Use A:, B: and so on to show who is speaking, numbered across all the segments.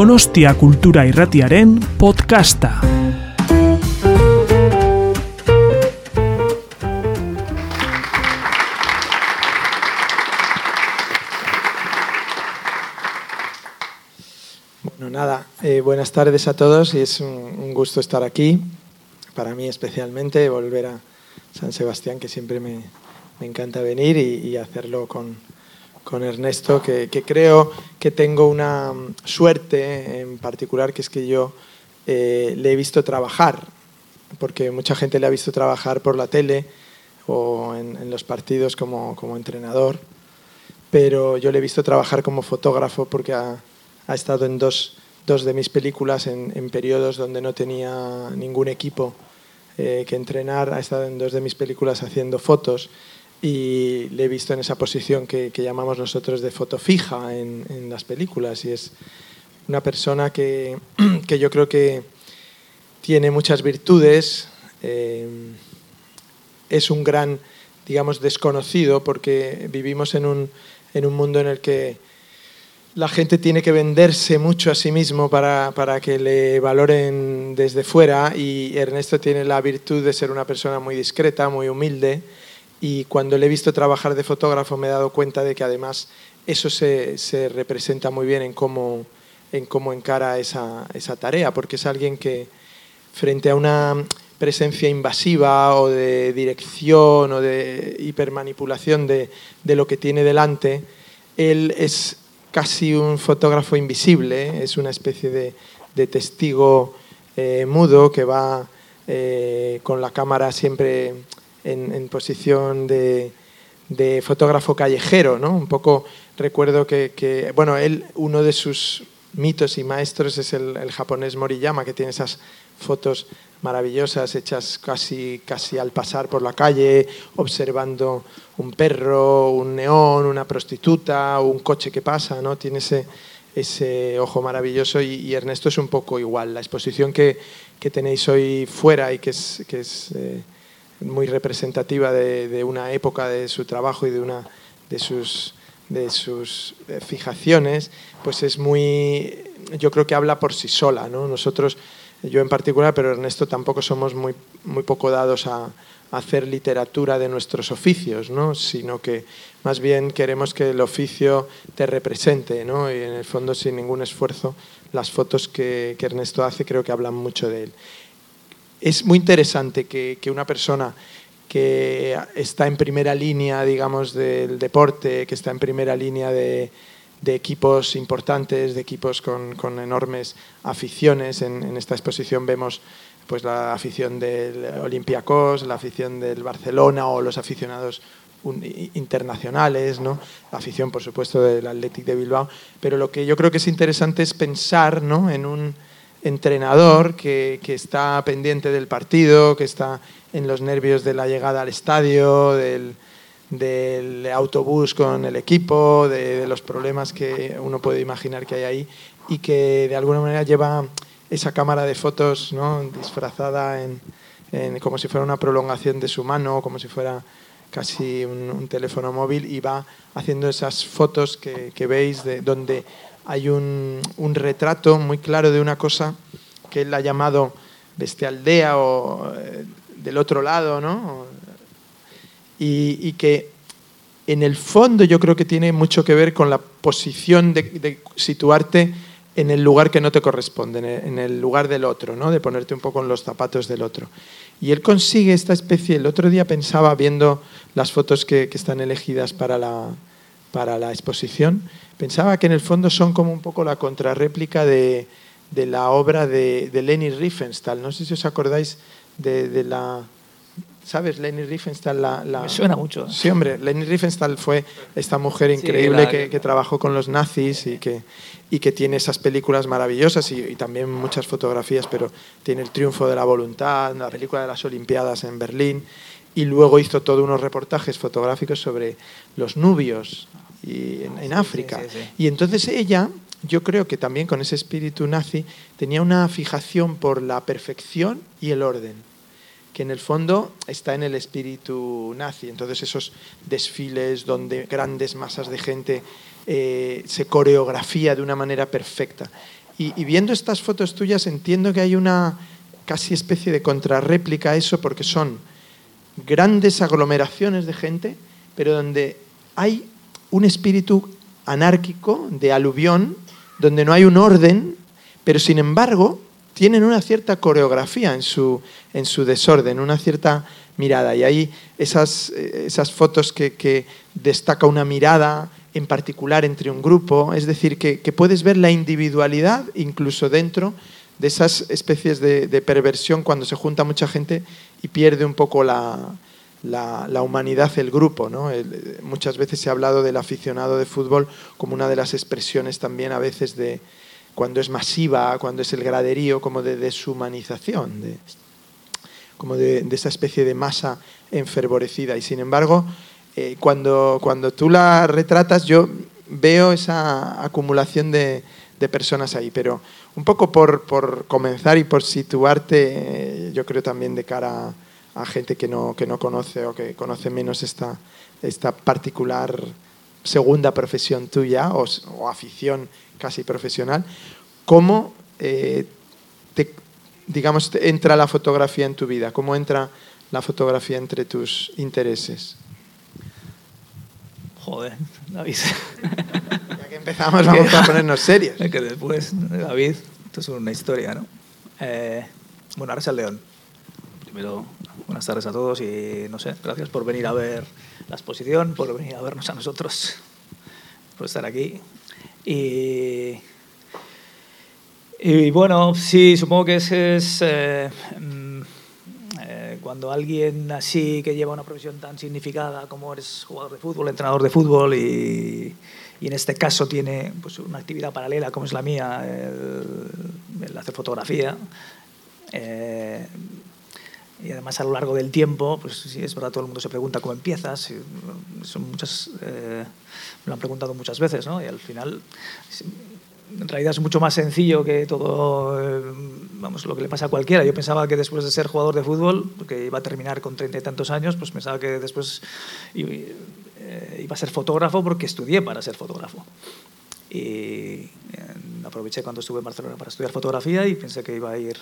A: Donostia Kultura Irratiaren podcasta.
B: Bueno, nada, eh, buenas tardes a todos y es un, gusto estar aquí, para mí especialmente, volver a San Sebastián, que siempre me, me encanta venir y hacerlo con, con Ernesto, que, creo que tengo una suerte en particular, que es que yo eh, le he visto trabajar, porque mucha gente le ha visto trabajar por la tele o en, los partidos como, entrenador, pero yo le he visto trabajar como fotógrafo porque ha, estado en dos, de mis películas en, en, periodos donde no tenía ningún equipo eh, que entrenar, ha estado en dos de mis películas haciendo fotos y le he visto en esa posición que, llamamos nosotros de foto fija en, en, las películas. Y es una persona que, que yo creo que tiene muchas virtudes, eh, es un gran, digamos, desconocido porque vivimos en un, en un mundo en el que la gente tiene que venderse mucho a sí mismo para, para, que le valoren desde fuera. Y Ernesto tiene la virtud de ser una persona muy discreta, muy humilde y cuando le he visto trabajar de fotógrafo me he dado cuenta de que además eso se, se representa muy bien en cómo, en cómo encara esa, esa, tarea, porque es alguien que frente a una presencia invasiva o de dirección o de hipermanipulación de, de lo que tiene delante, él es casi un fotógrafo invisible, es una especie de, de testigo eh, mudo que va eh, con la cámara siempre en, en posición de, fotógrafo callejero, ¿no? Un poco recuerdo que, que, bueno, él, uno de sus mitos y maestros es el, japonés Moriyama, que tiene esas fotos maravillosas hechas casi, casi al pasar por la calle, observando un perro, un neón, una prostituta, un coche que pasa, ¿no? Tiene ese, ese ojo maravilloso y, y, Ernesto es un poco igual. La exposición que, que tenéis hoy fuera y que es, que es eh, muy representativa de, de, una época de su trabajo y de una de sus, de sus eh, fijaciones, pues es muy, yo creo que habla por sí sola. ¿no? Nosotros, yo en particular, pero Ernesto tampoco somos muy, muy poco dados a, a hacer literatura de nuestros oficios, ¿no? sino que más bien queremos que el oficio te represente ¿no? y en el fondo sin ningún esfuerzo las fotos que, que Ernesto hace creo que hablan mucho de él es muy interesante que, que, una persona que está en primera línea, digamos, del deporte, que está en primera línea de, de equipos importantes, de equipos con, con enormes aficiones. En, en, esta exposición vemos pues, la afición del Olympiacos, la afición del Barcelona o los aficionados internacionales, ¿no? la afición, por supuesto, del Athletic de Bilbao. Pero lo que yo creo que es interesante es pensar ¿no? en un entrenador que, que, está pendiente del partido, que está en los nervios de la llegada al estadio, del, del autobús con el equipo, de, los problemas que uno puede imaginar que hay ahí y que de alguna manera lleva esa cámara de fotos ¿no? disfrazada en, en, como si fuera una prolongación de su mano, como si fuera casi un, un teléfono móvil y va haciendo esas fotos que, que veis de donde hay un, un, retrato muy claro de una cosa que él ha llamado bestialdea o eh, del otro lado, ¿no? Y, que en el fondo yo creo que tiene mucho que ver con la posición de, situarte en el lugar que no te corresponde, en el, lugar del otro, ¿no? de ponerte un poco en los zapatos del otro. Y él consigue esta especie, el otro día pensaba viendo las fotos que están elegidas para la, para la exposición, pensaba que en el fondo son como un poco la contrarréplica de, de la obra de, de, Leni Riefenstahl. No sé si os acordáis de, de la... ¿Sabes? Leni Riefenstahl. La, la...
C: Me suena mucho.
B: Sí, hombre. Leni Riefenstahl fue esta mujer increíble sí, la... que, que, trabajó con los nazis y que, y que tiene esas películas maravillosas y, y, también muchas fotografías, pero tiene El triunfo de la voluntad, la película de las Olimpiadas en Berlín y luego hizo todos unos reportajes fotográficos sobre los nubios y en, en África. Sí, sí, sí. Y entonces ella, yo creo que también con ese espíritu nazi, tenía una fijación por la perfección y el orden, que en el fondo está en el espíritu nazi. Entonces esos desfiles donde grandes masas de gente eh, se coreografía de una manera perfecta. Y, viendo estas fotos tuyas entiendo que hay una casi especie de contrarréplica a eso porque son grandes aglomeraciones de gente, pero donde hay un espíritu anárquico de aluvión, donde no hay un orden, pero sin embargo tienen una cierta coreografía en su, en su desorden, una cierta mirada. Y hay esas, esas fotos que, que destaca una mirada, en particular entre un grupo, es decir, que, puedes ver la individualidad incluso dentro de esas especies de, perversión cuando se junta mucha gente y pierde un poco la, la, humanidad el grupo. ¿no? muchas veces se ha hablado del aficionado de fútbol como una de las expresiones también a veces de cuando es masiva, cuando es el graderío, como de deshumanización, de, como de, esa especie de masa enfervorecida. Y sin embargo, eh, cuando, cuando tú la retratas, yo veo esa acumulación de, de personas ahí, pero un poco por, por comenzar y por situarte, eh, yo creo también de cara a, gente que no, que no conoce o que conoce menos esta, esta particular segunda profesión tuya o, afición casi profesional, ¿cómo eh, te, digamos, entra la fotografía en tu vida? ¿Cómo entra la fotografía entre tus intereses?
C: Joder, David.
B: Empezamos, vamos a ponernos serios.
C: que después, David, esto es una historia, ¿no? Eh, bueno, ahora es el León. Primero, buenas tardes a todos y no sé, gracias por venir a ver la exposición, por venir a vernos a nosotros, por estar aquí. Y, y bueno, sí, supongo que ese es. Eh, cuando alguien así que lleva una profesión tan significada como eres jugador de fútbol, entrenador de fútbol y, y en este caso tiene pues, una actividad paralela como es la mía, el, hacer fotografía. Eh, y además a lo largo del tiempo, pues sí, es verdad, todo el mundo se pregunta cómo empiezas. Son muchas, eh, me lo han preguntado muchas veces, ¿no? Y al final en realidad es mucho más sencillo que todo, eh, vamos, lo que le pasa a cualquiera. Yo pensaba que después de ser jugador de fútbol, que iba a terminar con treinta y tantos años, pues pensaba que después eh, iba a ser fotógrafo porque estudié para ser fotógrafo. Y eh, aproveché cuando estuve en Barcelona para estudiar fotografía y pensé que iba a ir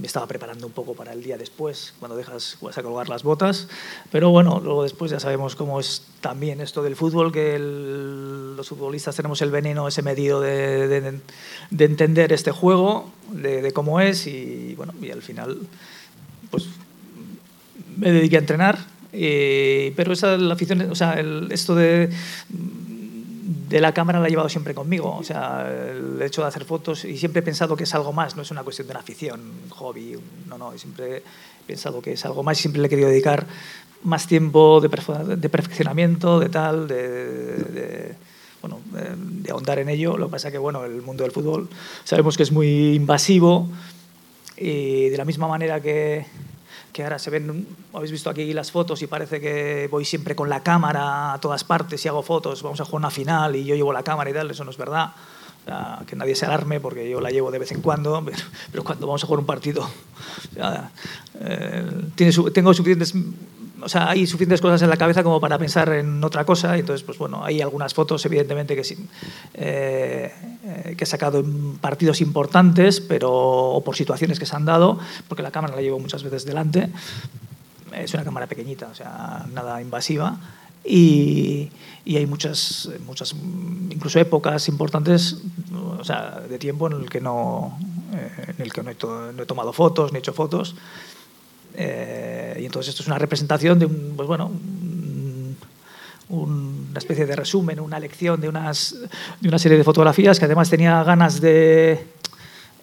C: me estaba preparando un poco para el día después, cuando dejas vas a colgar las botas. Pero bueno, luego después ya sabemos cómo es también esto del fútbol, que los futbolistas tenemos el veneno ese medido de, de, entender este juego, de, cómo es, y bueno, y al final pues me dediqué a entrenar. Eh, pero esa la afición, o sea, esto de de la cámara la he llevado siempre conmigo. O sea, el hecho de hacer fotos y siempre he pensado que es algo más, no es una cuestión de una afición, un hobby, no, no, siempre he pensado que es algo más y siempre le he querido dedicar más tiempo de, perfeccionamiento, de tal, de, bueno, de, ahondar en ello. Lo que pasa que, bueno, el mundo del fútbol sabemos que es muy invasivo y de la misma manera que que ahora se ven, habéis visto aquí las fotos y parece que voy siempre con la cámara a todas partes y hago fotos, vamos a jugar una final y yo llevo la cámara y tal, eso no es verdad. que nadie se alarme porque yo la llevo de vez en cuando, pero, cuando vamos a jugar un partido, eh, tiene, tengo suficientes o sea, hay suficientes cosas en la cabeza como para pensar en otra cosa. entonces, pues bueno, hay algunas fotos, evidentemente, que, sí, eh, que he sacado en partidos importantes, pero o por situaciones que se han dado, porque la cámara la llevo muchas veces delante. Es una cámara pequeñita, o sea, nada invasiva. Y, y, hay muchas, muchas, incluso épocas importantes, o sea, de tiempo en el que no, eh, en el que no he, no he tomado fotos ni he hecho fotos. Eh, y entonces esto es una representación de un, pues bueno, una especie de resumen, una lección de, unas, de una serie de fotografías que además tenía ganas de,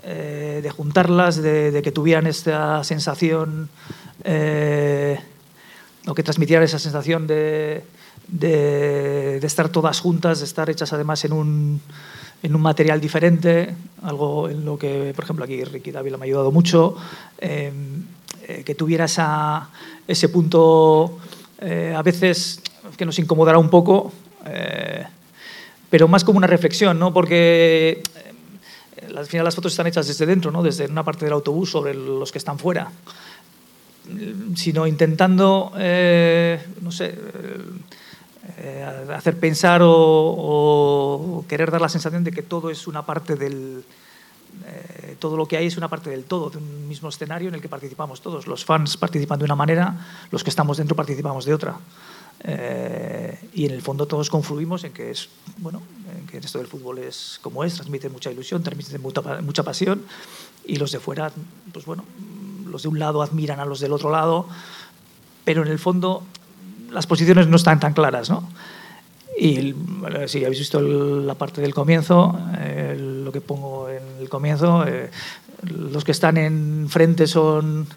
C: eh, de juntarlas, de, que tuvieran esta sensación eh, o que transmitieran esa sensación de, de, estar todas juntas, de estar hechas además en un, en un material diferente, algo en lo que, por ejemplo, aquí Ricky Dávila me ha ayudado mucho. Eh, que tuviera ese punto eh, a veces que nos incomodará un poco, eh, pero más como una reflexión, ¿no? porque al final las fotos están hechas desde dentro, ¿no? desde una parte del autobús sobre los que están fuera, sino intentando, no sé, hacer pensar o, querer dar la sensación de que todo es una parte del, todo lo que hay es una parte del todo, de un mismo escenario en el que participamos todos. Los fans participan de una manera, los que estamos dentro participamos de otra. Eh, y en el fondo todos confluimos en que es bueno en que esto del fútbol es como es transmite mucha ilusión transmite mucha, mucha pasión y los de fuera pues bueno los de un lado admiran a los del otro lado pero en el fondo las posiciones no están tan claras no y si habéis visto la parte del comienzo lo que pongo el comienzo eh, los que están enfrente son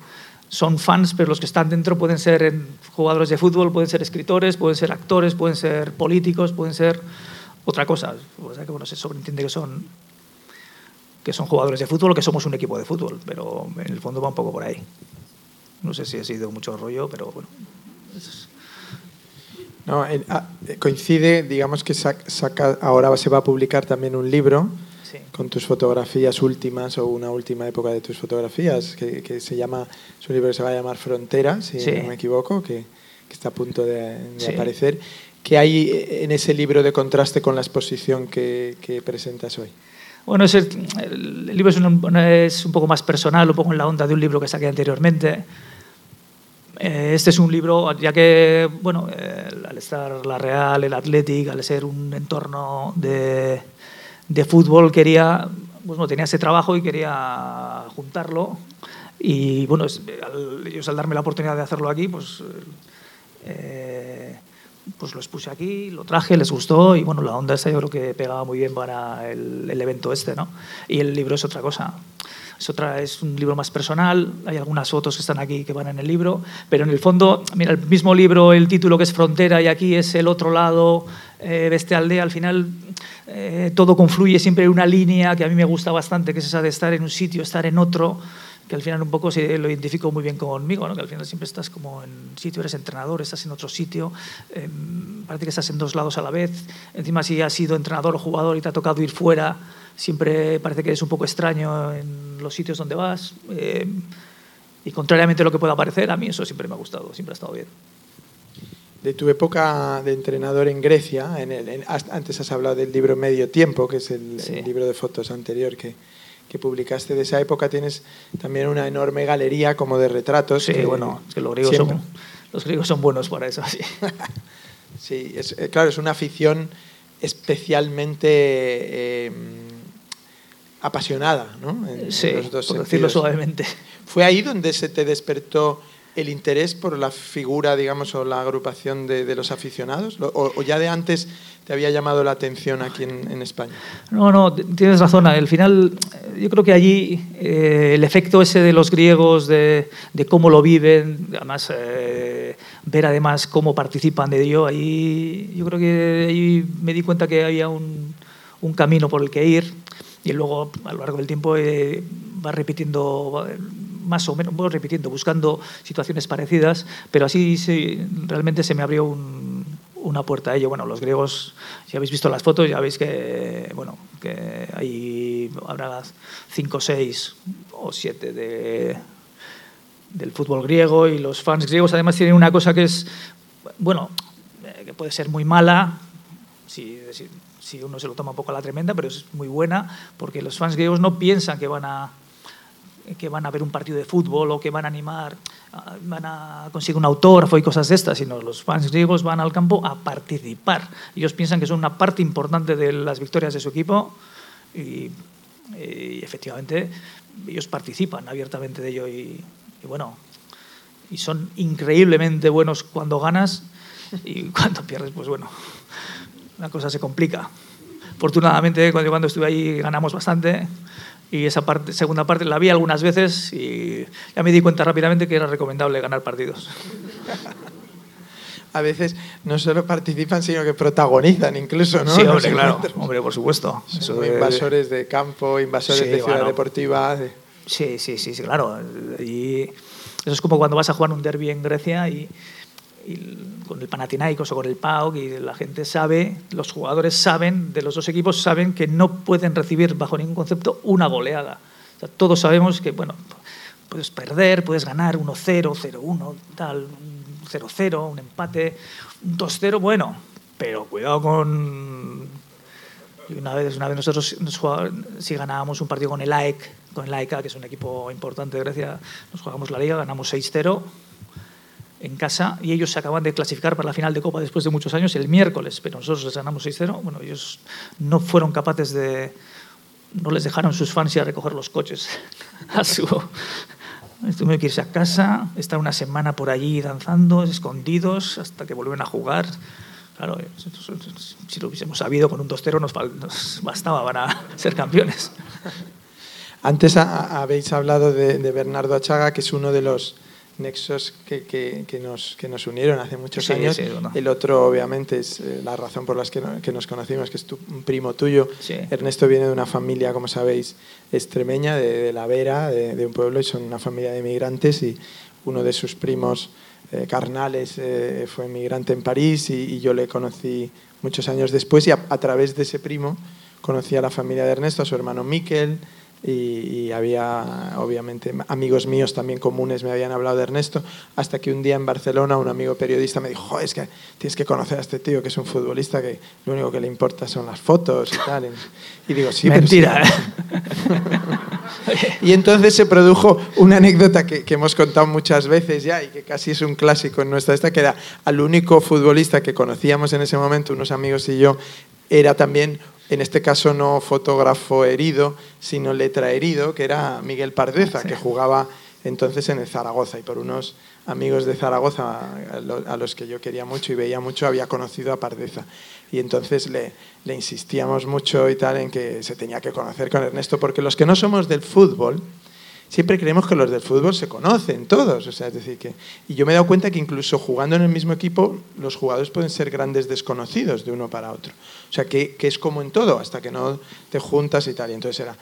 C: son fans, pero los que están dentro pueden ser jugadores de fútbol, pueden ser escritores, pueden ser actores, pueden ser políticos, pueden ser otra cosa. O sea que bueno, se sobreentiende que son que son jugadores de fútbol o que somos un equipo de fútbol, pero en el fondo va un poco por ahí. No sé si ha sido mucho rollo, pero bueno.
B: No, ah, coincide, digamos que saca, ahora se va a publicar también un libro con tus fotografías últimas o una última época de tus fotografías, que, se llama, es un libro que se va a llamar Frontera, si no me equivoco, que, está a punto de, aparecer. ¿Qué hay en ese libro de contraste con la exposición que, presentas hoy?
C: Bueno, el, libro es un, es un, poco más personal, un poco en la onda de un libro que saqué anteriormente. Eh, este es un libro, ya que, bueno, al estar la Real, el Athletic, al ser un entorno de, de fútbol quería, bueno, tenía ese trabajo y quería juntarlo. Y bueno, ellos al darme la oportunidad de hacerlo aquí, pues, eh, pues lo expuse aquí, lo traje, les gustó y bueno, la onda esta yo creo que pegaba muy bien para el, el evento este, ¿no? Y el libro es otra cosa. Es, otra, es un libro más personal, hay algunas fotos que están aquí que van en el libro, pero en el fondo, mira, el mismo libro, el título que es Frontera y aquí es el otro lado eh, de este aldea, al final eh, todo confluye siempre en una línea que a mí me gusta bastante, que es esa de estar en un sitio, estar en otro, que al final un poco se, lo identifico muy bien conmigo, ¿no? que al final siempre estás como en un sitio, eres entrenador, estás en otro sitio, em, parece que estás en dos lados a la vez, encima si has sido entrenador o jugador y te ha tocado ir fuera, siempre parece que eres un poco extraño en los sitios donde vas. Em, y contrariamente a lo que pueda parecer, a mí eso siempre me ha gustado, siempre ha estado bien
B: de tu época de entrenador en Grecia, en el, antes has hablado del libro Medio Tiempo, que es el, libro de fotos anterior que, que, publicaste de esa época, tienes también una enorme galería como de retratos.
C: Sí, bueno, es que los griegos, son, los griegos son buenos para eso. Sí,
B: sí es, eh, claro, es una afición especialmente em, apasionada, ¿no?
C: sí, por decirlo suavemente.
B: ¿Fue ahí donde se te despertó el interés por la figura, digamos, o la agrupación de, los aficionados? O, ya de antes te había llamado la atención aquí en, España?
C: No, no, tienes razón. Al final, yo creo que allí eh, el efecto ese de los griegos, de, cómo lo viven, además, eh, ver además cómo participan de ello, ahí yo creo que ahí me di cuenta que había un, un camino por el que ir y luego a lo largo del tiempo eh, va repitiendo más o menos, voy repitiendo, buscando situaciones parecidas, pero así realmente se me abrió una puerta a ello. Bueno, los griegos, si habéis visto las fotos, ya veis que, bueno, que hay, habrá cinco, seis o siete de, del fútbol griego y los fans griegos además tienen una cosa que es, bueno, eh, que puede ser muy mala, si, si uno se lo toma un poco a la tremenda, pero es muy buena, porque los fans griegos no piensan que van a que van a ver un partido de fútbol o que van a animar, ah, van a conseguir un autógrafo y cosas de estas, sino los fans griegos van al campo a participar. Ellos piensan que son una parte importante de las victorias de su equipo y, efectivamente ellos participan abiertamente de ello y, bueno, y son increíblemente buenos cuando ganas y cuando pierdes, pues bueno, la cosa se complica. Afortunadamente, cuando, cuando estuve ahí ganamos bastante y esa parte, segunda parte la vi algunas veces y ya me di cuenta rápidamente que era recomendable ganar partidos.
B: A veces no solo participan, sino que protagonizan incluso, ¿no?
C: Sí, hombre, claro. Hombre, por supuesto.
B: Son invasores de campo, invasores de ciudad deportiva.
C: Sí, sí, sí, sí, claro. Y eso es como cuando vas a jugar un derby en Grecia y con el Panathinaikos o con el PAOK y la gente sabe, los jugadores saben, de los dos equipos saben que no pueden recibir bajo ningún concepto una goleada. todos sabemos que, bueno, puedes perder, puedes ganar 1-0, 0-1, tal, 0-0, un empate, un 2-0, bueno, pero cuidado con... Una vez, una vez nosotros, si ganábamos un partido con el AEK, con el AEK, que es un equipo importante de Grecia, nos jugamos la liga, ganamos 6-0 en casa y ellos se acaban de clasificar para la final de Copa después de muchos años el miércoles, pero nosotros les ganamos 6-0. Bueno, ellos no fueron capaces de... No les dejaron sus fans ir a recoger los coches a su... Tuvieron que irse a casa, estar una semana por allí danzando, escondidos, hasta que vuelven a jugar. Claro, si lo hubiésemos sabido con un 2-0 nos, bastaba para ser campeones.
B: Antes habéis hablado de, Bernardo Achaga, que es uno de los nexos que, que, nos, que nos unieron hace muchos años. El otro, obviamente, es eh, la razón por la que, que, nos conocimos, que es tu, un primo tuyo. Ernesto viene de una familia, como sabéis, extremeña, de, La Vera, de, un pueblo, y son una familia de inmigrantes, y uno de sus primos eh, carnales eh, fue inmigrante en París, y, yo le conocí muchos años después, y a, a través de ese primo conocí a la familia de Ernesto, a su hermano Miquel, y, había obviamente amigos míos también comunes me habían hablado de Ernesto hasta que un día en Barcelona un amigo periodista me dijo es que tienes que conocer a este tío que es un futbolista que lo único que le importa son las fotos y tal y digo sí
C: mentira.
B: y entonces se produjo una anécdota que, que, hemos contado muchas veces ya y que casi es un clásico en nuestra esta que era al único futbolista que conocíamos en ese momento unos amigos y yo era también en este caso no fotógrafo herido, sino letra herido, que era Miguel Pardeza, que jugaba entonces en el Zaragoza. Y por unos amigos de Zaragoza a los que yo quería mucho y veía mucho había conocido a Pardeza. Y entonces le, le insistíamos mucho y tal en que se tenía que conocer con Ernesto porque los que no somos del fútbol siempre creemos que los del fútbol se conocen todos. O sea, es decir, que, y yo me he dado cuenta que incluso jugando en el mismo equipo, los jugadores pueden ser grandes desconocidos de uno para otro. O sea, que, que es como en todo, hasta que no te juntas y tal. Y entonces era,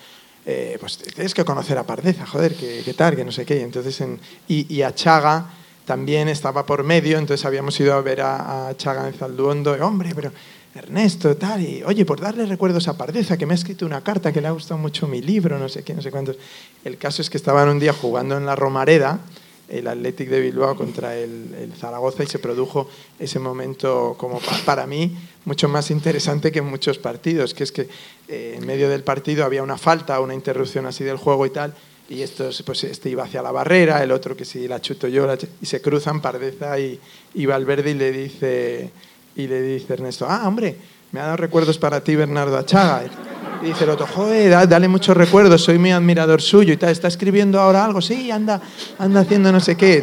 B: eh, pues tienes que conocer a Pardeza, joder, que, tal, que no sé qué. Y, entonces en, y, a Chaga también estaba por medio, entonces habíamos ido a ver a, a Chaga en Zalduondo, y, hombre, pero Ernesto, tal, y oye, por darle recuerdos a Pardeza, que me ha escrito una carta que le ha gustado mucho mi libro, no sé qué, no sé cuántos. El caso es que estaban un día jugando en la Romareda, el Athletic de Bilbao contra el, Zaragoza, y se produjo ese momento como para mí mucho más interesante que en muchos partidos, que es que eh, en medio del partido había una falta, una interrupción así del juego y tal, y esto, pues este iba hacia la barrera, el otro que si la chuto yo, y se cruzan Pardeza y, y Valverde y le dice y le dice Ernesto, ah, hombre, me ha dado recuerdos para ti Bernardo Achaga. Y dice el otro, joder, dale muchos recuerdos, soy muy admirador suyo y tal, ¿está escribiendo ahora algo? Sí, anda, anda haciendo no sé qué.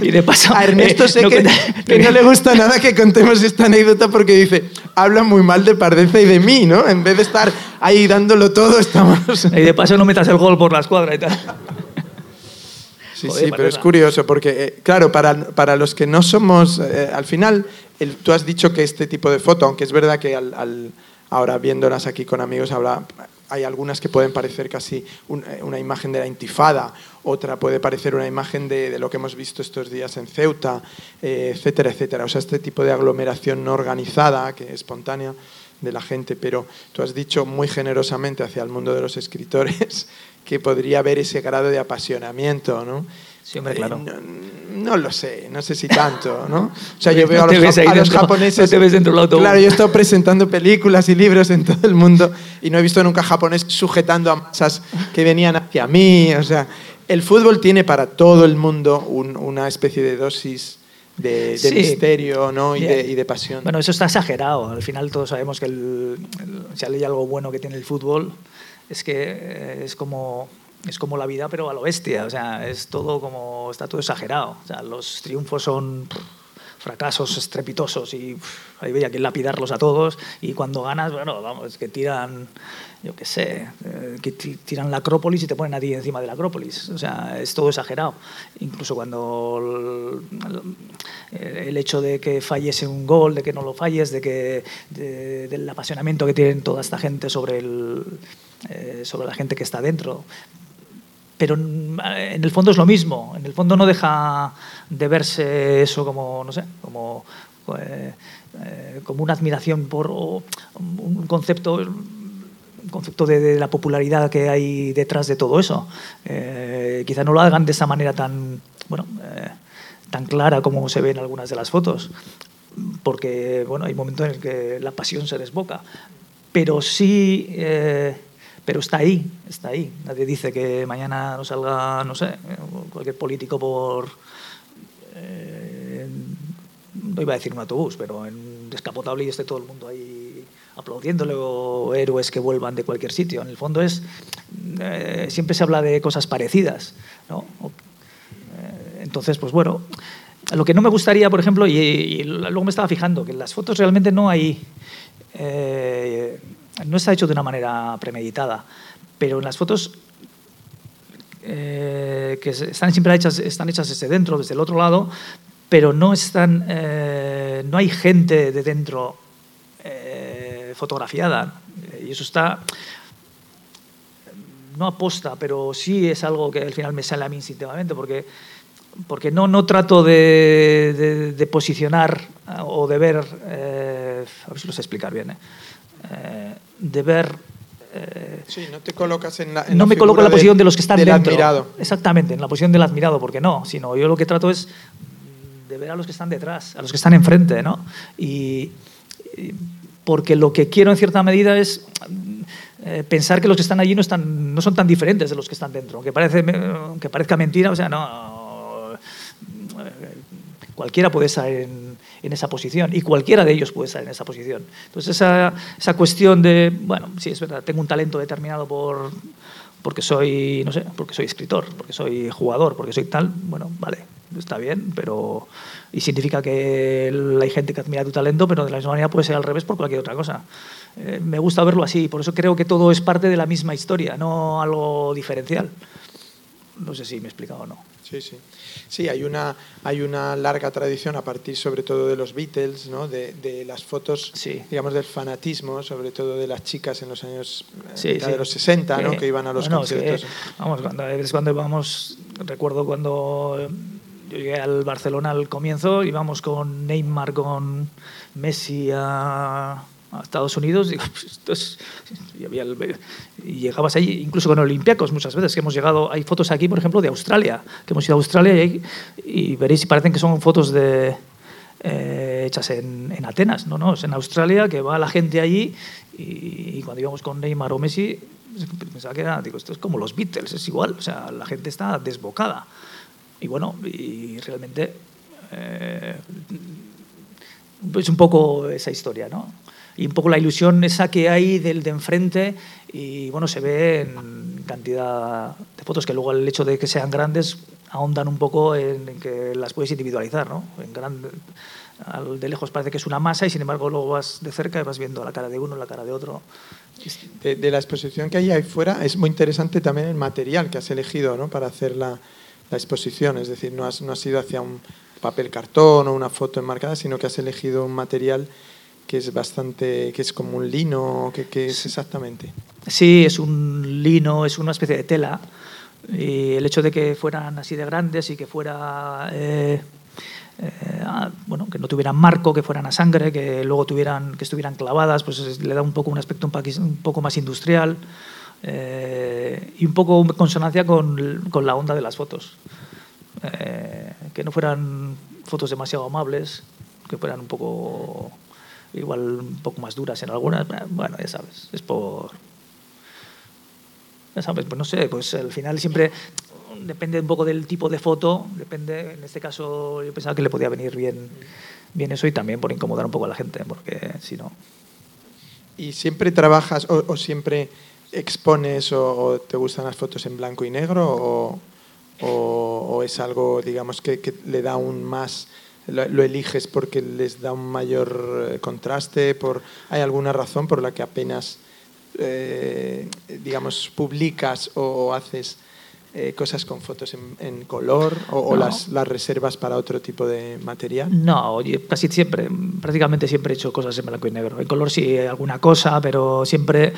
C: Y, de paso,
B: a Ernesto sé que, no le gusta nada que contemos esta anécdota porque dice, habla muy mal de Pardeza y de mí, ¿no? En vez de estar ahí dándolo todo, estamos...
C: Y de paso no metas el gol por la escuadra y tal.
B: Sí, sí, pero es curioso porque, eh, claro, para, para, los que no somos, eh, al final, tú has dicho que este tipo de foto, aunque es verdad que ahora viéndolas aquí con amigos, habla, hay algunas que pueden parecer casi eh, una imagen de la intifada, otra puede parecer una imagen de, lo que hemos visto estos días en Ceuta, etcétera, etcétera. O sea, este tipo de aglomeración no organizada, que es espontánea de la gente, pero tú has dicho muy generosamente hacia el mundo de los escritores que podría haber ese grado de apasionamiento, ¿no?
C: Siempre, claro.
B: Eh, no, lo sé, no sé si tanto, ¿no? O sea, yo veo a, los, japoneses...
C: te ves dentro del autobús.
B: Claro, yo he estado presentando películas y libros en todo el mundo y no he visto nunca japonés sujetando a masas que venían hacia mí. O sea, el fútbol tiene para todo el mundo una especie de dosis de, misterio ¿no? y, de, pasión.
C: Bueno, eso está exagerado. Al final todos sabemos que si hay algo bueno que tiene el fútbol es que eh, es como es como la vida, pero a lo bestia. O sea, es todo como. Está todo exagerado. O sea, los triunfos son fracasos estrepitosos y ahí veía que lapidarlos a todos. Y cuando ganas, bueno, vamos, que tiran, yo qué sé, eh, que tiran la Acrópolis y te ponen a ti encima de la Acrópolis. O sea, es todo exagerado. Incluso cuando el, hecho de que fallese un gol, de que no lo falles, de que del apasionamiento que tienen toda esta gente sobre el eh, sobre la gente que está dentro. Pero en el fondo es lo mismo. En el fondo no deja de verse eso como, no sé, como, eh, eh, como una admiración por un concepto concepto de, la popularidad que hay detrás de todo eso. quizá no lo hagan de esa manera tan, bueno, tan clara como se ve en algunas de las fotos, porque bueno, hay momentos en el que la pasión se desboca, pero sí pero está ahí, está ahí. Nadie dice que mañana no salga, no sé, cualquier político por... Eh, no iba a decir un autobús, pero en un descapotable y esté todo el mundo ahí aplaudiéndole o héroes que vuelvan de cualquier sitio. En el fondo es... Eh, siempre se habla de cosas parecidas, ¿no? Eh, entonces, pues bueno, lo que no me gustaría, por ejemplo, y, luego me estaba fijando, que en las fotos realmente no hay... no está hecho de una manera premeditada, pero en las fotos eh, que están siempre hechas, están hechas desde dentro, desde el otro lado, pero no, están, eh, no hay gente de dentro fotografiada. Y eso está no aposta, pero sí es algo que al final me sale a mí instintivamente, porque porque no, no trato de, de, posicionar eh, o de ver, eh, a ver si lo sé explicar bien, eh, eh de ver...
B: Eh, sí, no te colocas en la...
C: En no me coloco en la posición de los que están del dentro. Admirado. Exactamente, en la posición del admirado, porque no, sino yo lo que trato es de ver a los que están detrás, a los que están enfrente, ¿no? Y, porque lo que quiero en cierta medida es pensar que los que están allí no, están, no son tan diferentes de los que están dentro, aunque, parece, aunque parezca mentira, o sea, no Cualquiera puede estar en, esa posición y cualquiera de ellos puede estar en esa posición. Entonces, esa, cuestión de, bueno, sí, es verdad, tengo un talento determinado por, porque soy, no sé, porque soy escritor, porque soy jugador, porque soy tal, bueno, vale, está bien, pero... Y significa que hay gente que admira tu talento, pero de la misma manera puede ser al revés por cualquier otra cosa. Eh, me gusta verlo así, por eso creo que todo es parte de la misma historia, no algo diferencial. No sé si me he explicado o no.
B: Sí, sí. Sí, hay una, hay una larga tradición a partir sobre todo de los Beatles, ¿no? de, de las fotos, digamos, del fanatismo, sobre todo de las chicas en los años eh, de los 60, ¿no? que iban a los conciertos.
C: vamos, cuando, es cuando íbamos, recuerdo cuando yo llegué al Barcelona al comienzo, íbamos con Neymar, con Messi a a Estados Unidos, digo, pues y, había llegabas ahí, incluso con Olympiacos muchas veces, que hemos llegado, hay fotos aquí, por ejemplo, de Australia, que hemos ido a Australia y, veréis si parecen que son fotos de, eh, hechas en, en, Atenas, no, no, es en Australia, que va la gente allí y, cuando íbamos con Neymar o Messi, pensaba que era, digo, esto es como los Beatles, es igual, o sea, la gente está desbocada. Y bueno, y realmente... Eh, es un poco esa historia, ¿no? Y un poco la ilusión esa que hay del de enfrente y bueno, se ve en cantidad de fotos que luego el hecho de que sean grandes ahondan un poco en, que las puedes individualizar, ¿no? En grande, de lejos parece que es una masa y sin embargo luego vas de cerca y vas viendo la cara de uno, la cara de otro.
B: De, la exposición que hay ahí fuera es muy interesante también el material que has elegido ¿no? para hacer la, la exposición, es decir, no has, no has ido hacia un papel cartón o una foto enmarcada, sino que has elegido un material que es bastante, que es como un lino, que, es exactamente.
C: Sí, es un lino, es una especie de tela. Y el hecho de que fueran así de grandes y que fuera eh, eh, ah, bueno, que no tuvieran marco, que fueran a sangre, que luego tuvieran, que estuvieran clavadas, pues le da un poco un aspecto un poco más industrial eh, y un poco en consonancia con, con, la onda de las fotos. que no fueran fotos demasiado amables, que fueran un poco igual un poco más duras en algunas, bueno, ya sabes, es por... Ya sabes, pues no sé, pues al final siempre depende un poco del tipo de foto, depende, en este caso yo pensaba que le podía venir bien, bien eso y también por incomodar un poco a la gente, porque si no...
B: ¿Y siempre trabajas o, siempre expones o, te gustan las fotos en blanco y negro o, o es algo, digamos, que, que le da un más lo, eliges porque les da un mayor eh, contraste? Por, ¿Hay alguna razón por la que apenas, eh, digamos, publicas o, haces eh, cosas con fotos en, color o, las, las, reservas para otro tipo de material?
C: No, casi siempre, prácticamente siempre he hecho cosas en blanco y negro. En color sí, alguna cosa, pero siempre...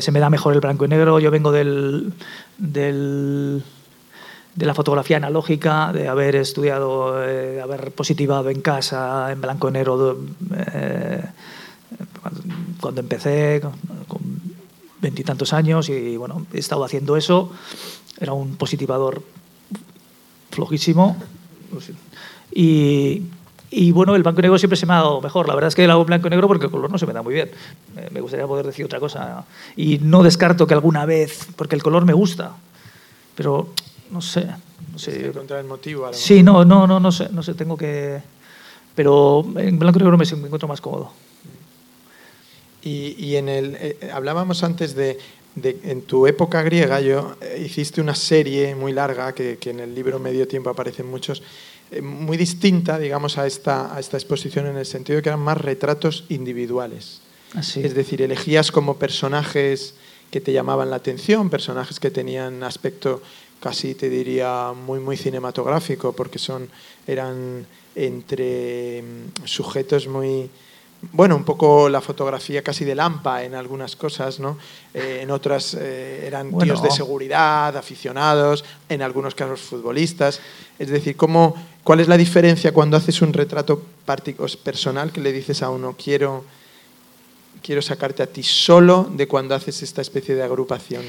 C: se me da mejor el blanco y negro. Yo vengo del, del de la fotografía analógica, de haber estudiado, eh, de haber positivado en casa en blanco y negro eh, cuando empecé con veintitantos años y bueno, he estado haciendo eso. Era un positivador flojísimo y, Y bueno, el blanco y negro siempre se me ha dado mejor. La verdad es que lo hago blanco y negro porque el color no se me da muy bien. Me gustaría poder decir otra cosa. Y no descarto que alguna vez, porque el color me gusta, pero no sé. No sé.
B: encontrar el motivo. A lo
C: sí, no, no, no, no sé, no sé, tengo que... Pero en blanco y negro me, encuentro más cómodo.
B: Y, y en el, eh, hablábamos antes de, de, en tu época griega, yo eh, hiciste una serie muy larga que, que en el libro Medio Tiempo aparecen muchos, eh, muy distinta, digamos, a esta, a esta exposición en el sentido de que eran más retratos individuales.
C: Así.
B: Es decir, elegías como personajes que te llamaban la atención, personajes que tenían aspecto casi te diría muy muy cinematográfico porque son eran entre mm, sujetos muy bueno, un poco la fotografía casi de Lampa en algunas cosas, ¿no? Eh, en otras eh, eran
C: Bueno.
B: tíos de seguridad, aficionados, en algunos casos futbolistas. Es decir, ¿cómo, ¿cuál es la diferencia cuando haces un retrato personal que le dices a uno, quiero, quiero sacarte a ti solo, de cuando haces esta especie de agrupación?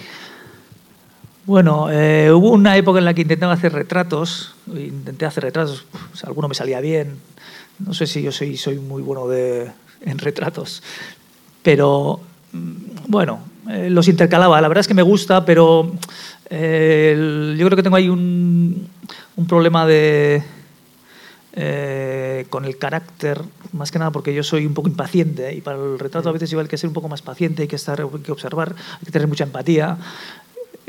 C: Bueno, eh, hubo una época en la que intentaba hacer retratos, intenté hacer retratos, o sea, alguno me salía bien, no sé si yo soy, soy muy bueno de, en retratos, pero mm, bueno, eh, los intercalaba, la verdad es que me gusta, pero eh, el- yo creo que tengo ahí un, un problema de, eh, con el carácter, más que nada porque yo soy un poco impaciente y para el retrato a veces igual hay que ser un poco más paciente, hay que, estar, hay que observar, hay que tener mucha empatía.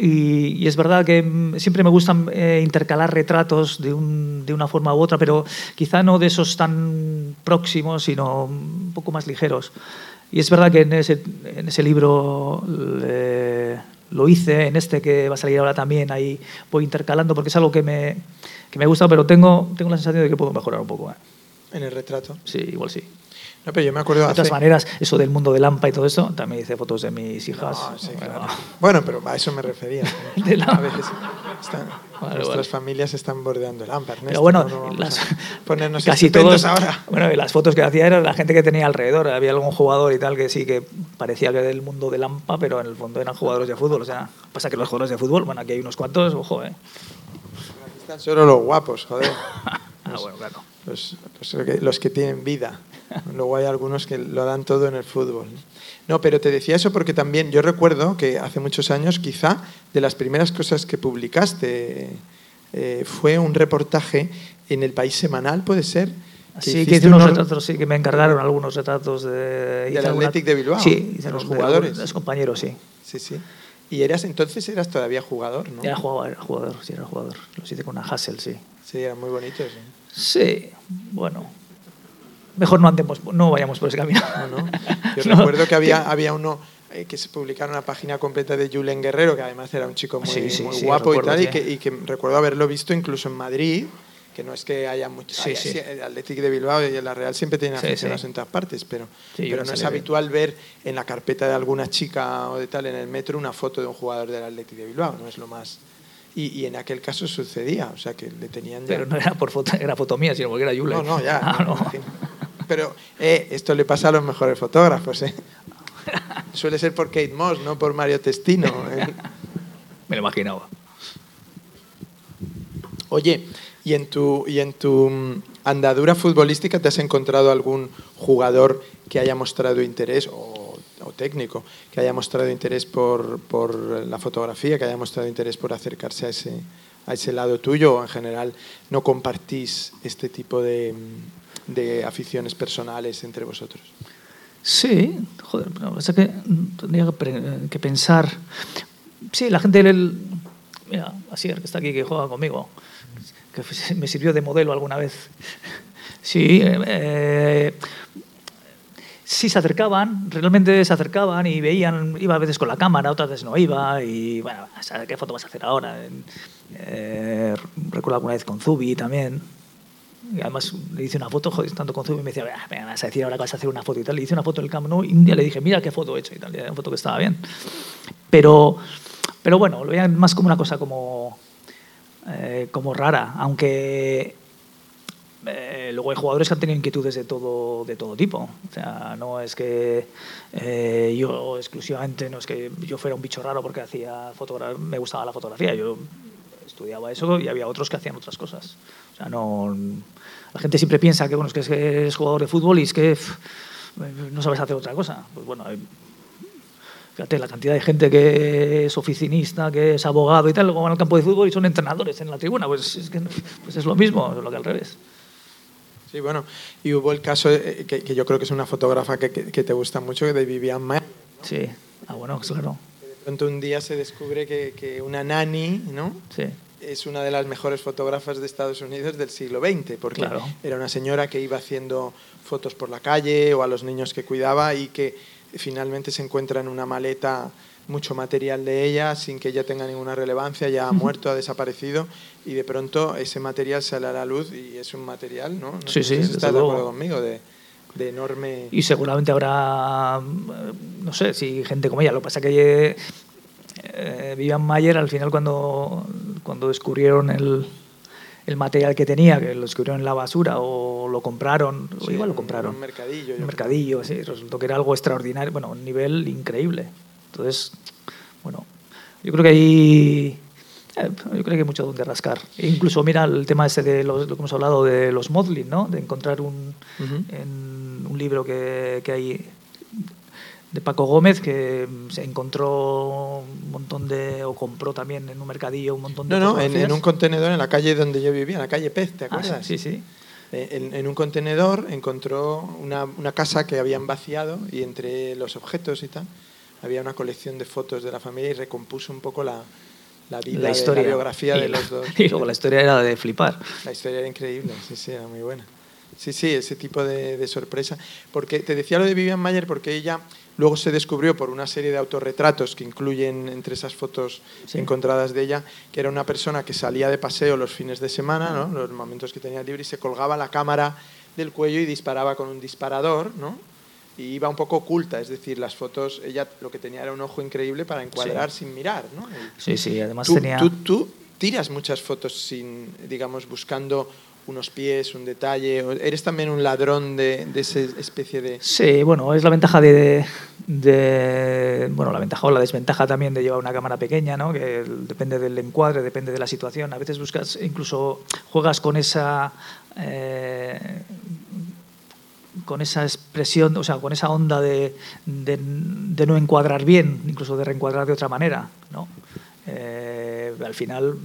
C: Y, y es verdad que mm, siempre me gustan eh, intercalar retratos de, un- de una forma u otra, pero quizá no de esos tan próximos, sino un poco más ligeros. Y es verdad que en ese, en ese libro eh, lo hice, en este que va a salir ahora también, ahí voy intercalando, porque es algo que me, que me gusta, pero tengo, tengo la sensación de que puedo mejorar un poco. ¿eh?
B: En el retrato.
C: Sí, igual sí.
B: No, pero yo me acuerdo
C: De todas
B: hace-
C: maneras, eso del mundo de Lampa y todo eso, también hice fotos de mis hijas.
B: Sí,
C: Bueno,
B: claro. Bueno, pero a eso me refería. ¿no?
C: De la-
B: A veces están-
C: Vale,
B: nuestras
C: vale.
B: familias están bordeando el ámbar.
C: Pero bueno,
B: no,
C: las-
B: ponernos
C: casi todos.
B: ahora.
C: Bueno, y las fotos que hacía eran la gente que tenía alrededor. Había algún jugador y tal que sí que parecía que era del mundo de Lampa, pero en el fondo eran jugadores de fútbol. O sea, pasa que los jugadores de fútbol, bueno, aquí hay unos cuantos, ojo, ¿eh?
B: Aquí están solo los guapos, joder.
C: Ah, bueno, claro.
B: Los, los que, los que tienen vida. Luego hay algunos que lo dan todo en el fútbol. No, pero te decía eso porque también yo recuerdo que hace muchos años, quizá, de las primeras cosas que publicaste eh, fue un reportaje en el País Semanal, ¿puede ser? Hiciste
C: que hice unos retratos, sí, que me encargaron algunos retratos de...
B: Del Athletic de Bilbao,
C: Sí, hice
B: de los jugadores.
C: De los compañeros, sí.
B: Sí, sí. Y eras entonces eras todavía jugador, ¿no?
C: Era jugador, era jugador, sí, era jugador. Los hice con una Hassel, sí.
B: Sí, eran muy bonitos. ¿eh?
C: Sí, bueno. Mejor no andemos, no vayamos por ese camino.
B: No, no. Yo
C: No,
B: recuerdo que había, había uno eh, que se publicara una página completa de Julen Guerrero, que además era un chico muy,
C: Sí, sí,
B: muy
C: sí,
B: guapo y tal, y, que, y que recuerdo haberlo visto incluso en Madrid, que no es que haya mucho.
C: Sí, sí.
B: El Athletic de Bilbao y la Real siempre tienen aficionados en todas partes, pero, pero no es habitual ver en la carpeta de alguna chica o de tal en el metro una foto de un jugador del Athletic de Bilbao, no es lo más. Y, y en aquel caso sucedía, o sea que le tenían ya.
C: Pero no era por foto, era foto mía, sino porque era Julen.
B: No, no, ya.
C: Ah, no.
B: Pero eh, esto le pasa a los mejores fotógrafos. ¿eh? Suele ser por Kate Moss, no por Mario Testino. ¿eh?
C: Me lo imaginaba.
B: Oye, ¿y en, tu, ¿y en tu mm, andadura futbolística te has encontrado algún jugador que haya mostrado interés, o, o técnico, que haya mostrado interés por, por la fotografía, que haya mostrado interés por acercarse a ese, a ese lado tuyo, o en general no compartís este tipo de, mm, de aficiones personales entre vosotros?
C: Sí, joder, pero es que tendría que, pensar. Sí, la gente del. Mira, Asier, que está aquí, que juega conmigo, que me sirvió de modelo alguna vez. Sí, eh, eh, sí se acercaban, realmente se acercaban y veían, iba a veces con la cámara, otras veces no iba, y bueno, ¿sabes ¿qué foto vas a hacer ahora? Eh, recuerdo alguna vez con Zubi también, y además le hice una foto, joder, tanto con Zubi, y me decía, "Ah, venga, vas a decir ahora que vas a hacer una foto y tal. Le hice una foto del Camp Nou y un día le dije, mira qué foto he hecho y tal. Y era una foto que estaba bien. Pero, pero bueno, lo veía más como una cosa como, eh, como rara, aunque eh, luego hay jugadores que han tenido inquietudes de todo, de todo tipo. O sea, no es que eh, yo exclusivamente, no es que yo fuera un bicho raro porque hacía me gustaba la fotografía. Yo estudiaba eso y había otros que hacían otras cosas. O sea, no, la gente siempre piensa que, bueno, es que es jugador de fútbol y es que no sabes hacer otra cosa. Pues bueno, fíjate la cantidad de gente que es oficinista, que es abogado y tal, luego van al campo de fútbol y son entrenadores en la tribuna. Pues es, que, pues es lo mismo, es lo que al revés.
B: Sí, bueno, y hubo el caso eh, que, que yo creo que es una fotógrafa que, que, te gusta mucho, de Vivian Mayer.
C: Sí, ah, bueno, claro.
B: De pronto un día se descubre que, que una nani, ¿no?
C: Sí
B: es una de las mejores fotógrafas de Estados Unidos del siglo XX, porque era una señora que iba haciendo fotos por la calle o a los niños que cuidaba y que finalmente se encuentra en una maleta mucho material de ella sin que ella tenga ninguna relevancia, ya ha muerto, ha desaparecido y de pronto ese material sale a la luz y es un material, ¿no? no
C: sí, sí,
B: si estás de acuerdo conmigo, de, de, enorme...
C: Y seguramente habrá, no sé, si gente como ella, lo que pasa que eh, Vivian Mayer al final cuando, cuando descubrieron el, el material que tenía, que lo descubrieron en la basura o lo compraron, o igual lo compraron.
B: Un mercadillo.
C: Un mercadillo, sí, resultó que era algo extraordinario, bueno, un nivel increíble. Entonces, bueno, yo creo que hay, eh, yo creo que hay mucho donde rascar. E incluso mira el tema ese de lo que hemos hablado de los modeling, ¿no? De encontrar un, en un libro que, que hay de Paco Gómez, que se encontró un montón de, o compró también en un mercadillo un montón de...
B: No, no, en, un contenedor en la calle donde yo vivía, en la calle Pez, ¿te ah, acuerdas?
C: sí, sí.
B: Eh, en, un contenedor encontró una, una, casa que habían vaciado y entre los objetos y tal había una colección de fotos de la familia y recompuso un poco la, la vida, la, historia. la biografía de los dos.
C: Y luego la historia era de flipar.
B: La historia era increíble, sí, sí, era muy buena. Sí, sí, ese tipo de, de sorpresa. Porque te decía lo de Vivian Mayer porque ella Luego se descubrió por una serie de autorretratos que incluyen entre esas fotos encontradas de ella, que era una persona que salía de paseo los fines de semana, ¿no? los momentos que tenía libre, y se colgaba la cámara del cuello y disparaba con un disparador, ¿no? y iba un poco oculta, es decir, las fotos, ella lo que tenía era un ojo increíble para encuadrar sin mirar. ¿no?
C: Sí, sí, además
B: tú,
C: tenía...
B: Tú, tú, tiras muchas fotos sin, digamos, buscando unos pies, un detalle. ¿Eres también un ladrón de, de esa especie de...?
C: Sí, bueno, es la ventaja de, de, Bueno, la ventaja o la desventaja también de llevar una cámara pequeña, ¿no? Que depende del encuadre, depende de la situación. A veces buscas, incluso juegas con esa... Eh, con esa expresión, o sea, con esa onda de, de, no encuadrar bien, incluso de reencuadrar de otra manera, ¿no? Eh, al final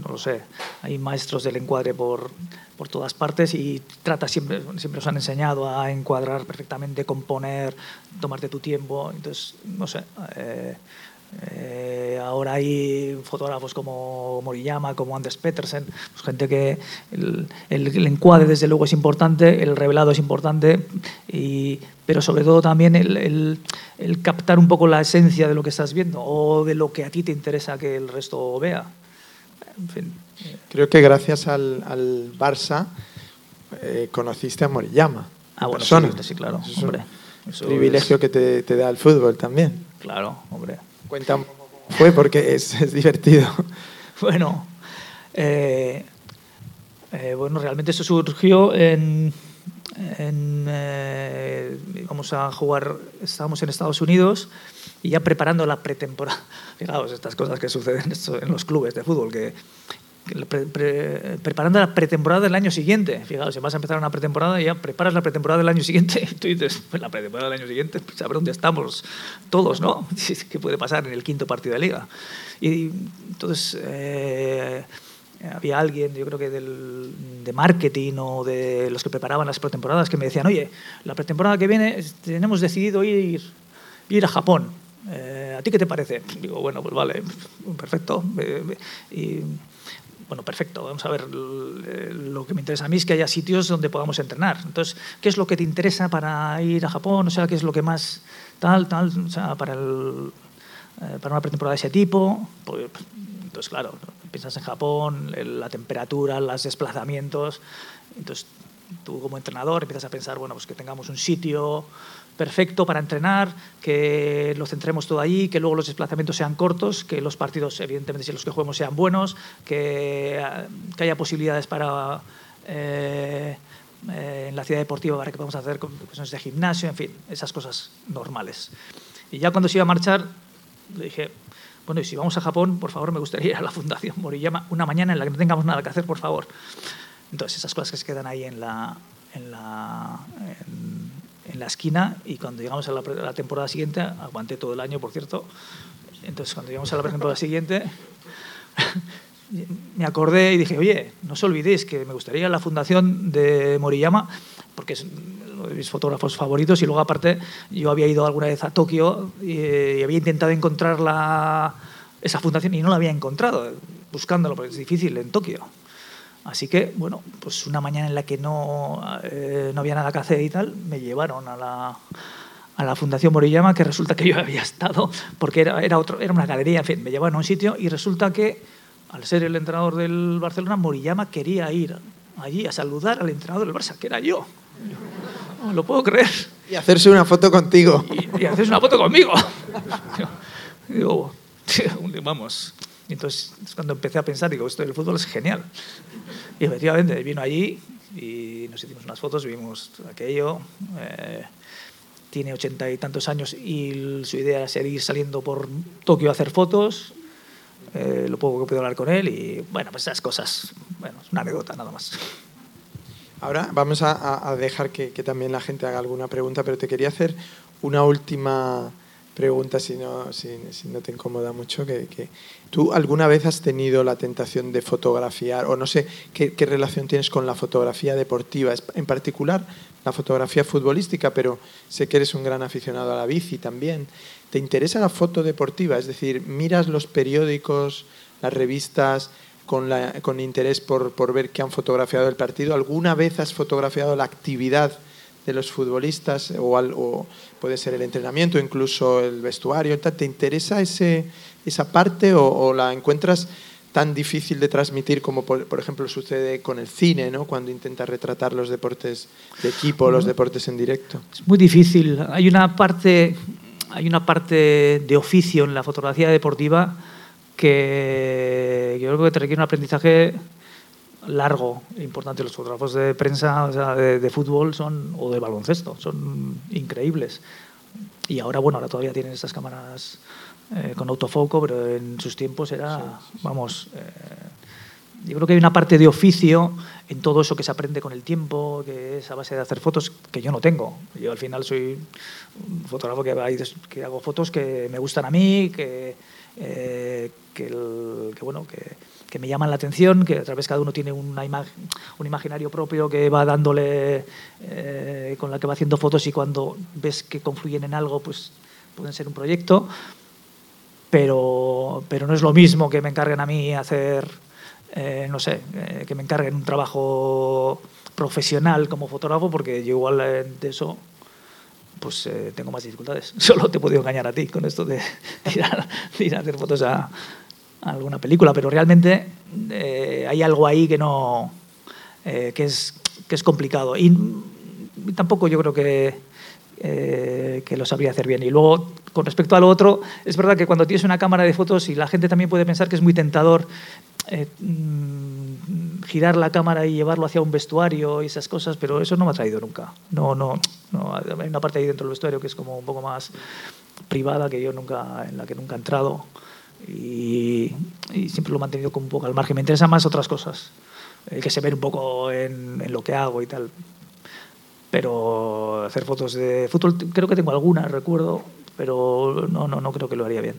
C: no lo sé, hay maestros del encuadre por, por todas partes y trata siempre, siempre os han enseñado a encuadrar perfectamente, componer, tomarte tu tiempo. Entonces, no sé, eh, eh, ahora hay fotógrafos como Moriyama, como Anders Petersen, pues gente que el, el, encuadre desde luego es importante, el revelado es importante, y, pero sobre todo también el, el, captar un poco la esencia de lo que estás viendo o de lo que a ti te interesa que el resto vea.
B: Creo que gracias al, al Barça eh, conociste a Moriyama.
C: Ah, bueno, persona. sí, sí, claro.
B: es hombre, un privilegio es... que te, te, da el fútbol también.
C: Claro, hombre.
B: Cuenta cómo fue porque es, es divertido.
C: Bueno, eh, eh, bueno, realmente eso surgió en, en eh, vamos a jugar, estábamos en Estados Unidos y ya preparando la pretemporada. Fijaos, estas cosas que suceden en los clubes de fútbol, que, que pre, pre, preparando la pretemporada del año siguiente. Fijaos, si vas a empezar una pretemporada y ya preparas la pretemporada del año siguiente, tú dices, pues la pretemporada del año siguiente, pues a ver dónde estamos todos, ¿no? ¿Qué puede pasar en el quinto partido de liga? Y entonces... Eh, había alguien, yo creo que del, de marketing o de los que preparaban las pretemporadas, que me decían, oye, la pretemporada que viene tenemos decidido ir, ir a Japón. Eh, ¿A ti qué te parece? Digo, bueno, pues vale, perfecto. y, bueno, perfecto, vamos a ver, lo que me interesa a mí es que haya sitios donde podamos entrenar. Entonces, ¿qué es lo que te interesa para ir a Japón? O sea, ¿qué es lo que más tal, tal, o sea, para, el, eh, para una pretemporada de ese tipo? Pues, entonces, claro, piensas en Japón, la temperatura, los desplazamientos. Entonces, tú como entrenador empiezas a pensar, bueno, pues que tengamos un sitio perfecto para entrenar, que lo centremos todo allí, que luego los desplazamientos sean cortos, que los partidos, evidentemente, si los que juguemos sean buenos, que, que haya posibilidades para... Eh, eh, en la ciudad deportiva para que podamos hacer cuestiones de gimnasio, en fin, esas cosas normales. Y ya cuando se iba a marchar, le dije, bueno, y si vamos a Japón, por favor, me gustaría ir a la Fundación Moriyama una mañana en la que no tengamos nada que hacer, por favor. Entonces, esas cosas que se quedan ahí en la, en la, en, la esquina y cuando llegamos a la, la, temporada siguiente, aguanté todo el año, por cierto, entonces cuando llegamos a la temporada siguiente, me acordé y dije, oye, no os olvidéis que me gustaría la fundación de Moriyama, porque es uno de mis fotógrafos favoritos, y luego aparte yo había ido alguna vez a Tokio y, y había intentado encontrar la, esa fundación y no la había encontrado, buscándolo, porque es difícil en Tokio. Así que, bueno, pues una mañana en la que no, eh, no había nada que hacer y tal, me llevaron a la, a la Fundación Moriyama, que resulta que yo había estado, porque era, era, otro, era una galería, en fin, me llevaron a un sitio y resulta que, al ser el entrenador del Barcelona, Moriyama quería ir allí a saludar al entrenador del Barça, que era yo. No lo puedo creer.
B: Y hacerse una foto contigo.
C: Y, y hacerse una foto conmigo. Digo, vamos. Entonces, cuando empecé a pensar, digo, esto del fútbol es genial. Y efectivamente, vino allí y nos hicimos unas fotos, vimos aquello. Eh, tiene ochenta y tantos años y su idea era seguir saliendo por Tokio a hacer fotos. Eh, lo poco que puedo hablar con él y bueno, pues esas cosas, bueno, es una anécdota nada más.
B: Ahora vamos a, dejar que, también la gente haga alguna pregunta, pero te quería hacer una última pregunta, si no, te incomoda mucho, que, ¿tú alguna vez has tenido la tentación de fotografiar, o no sé qué, qué relación tienes con la fotografía deportiva, en particular la fotografía futbolística, pero sé que eres un gran aficionado a la bici también. ¿Te interesa la foto deportiva? Es decir, miras los periódicos, las revistas con, la, con interés por, por ver qué han fotografiado el partido. ¿Alguna vez has fotografiado la actividad de los futbolistas o, al, o puede ser el entrenamiento, incluso el vestuario? ¿Te interesa ese, esa parte o, o la encuentras tan difícil de transmitir como por, por, ejemplo sucede con el cine, ¿no? Cuando intenta retratar los deportes de equipo, los deportes en directo.
C: Es muy difícil. Hay una parte, hay una parte de oficio en la fotografía deportiva que yo creo que te requiere un aprendizaje largo, importante. Los fotógrafos de prensa, o sea, de, de fútbol son o de baloncesto, son increíbles. Y ahora, bueno, ahora todavía tienen estas cámaras eh, con autofoco, pero en sus tiempos era, sí. vamos, eh, yo creo que hay una parte de oficio en todo eso que se aprende con el tiempo, que es a base de hacer fotos que yo no tengo. Yo al final soy un fotógrafo que, que hago fotos que me gustan a mí, que, eh, que, bueno, que, me llaman la atención, que a través cada uno tiene una imag un imaginario propio que va dándole, eh, con la que va haciendo fotos y cuando ves que confluyen en algo, pues pueden ser un proyecto. Pero, pero no es lo mismo que me encarguen a mí hacer, eh, no sé, eh, que me encarguen un trabajo profesional como fotógrafo, porque yo igual de eso pues eh, tengo más dificultades. Solo te he podido engañar a ti con esto de, de, ir, a, hacer fotos a, alguna película, pero realmente eh, hay algo ahí que no eh, que es que es complicado y, tampoco yo creo que eh, que lo sabría hacer bien. Y luego, con respecto a lo otro, es verdad que cuando tienes una cámara de fotos y la gente también puede pensar que es muy tentador mm, girar la cámara y llevarlo hacia un vestuario y esas cosas, pero eso no me ha traído nunca. No, no, no, hay una parte ahí dentro del vestuario que es como un poco más privada que yo nunca, en la que nunca he entrado y, y siempre lo he mantenido como un poco al margen. Me interesan más otras cosas, eh, que se ven un poco en, en lo que hago y tal pero hacer fotos de fútbol creo que tengo algunas, recuerdo, pero no, no, no creo que lo haría bien.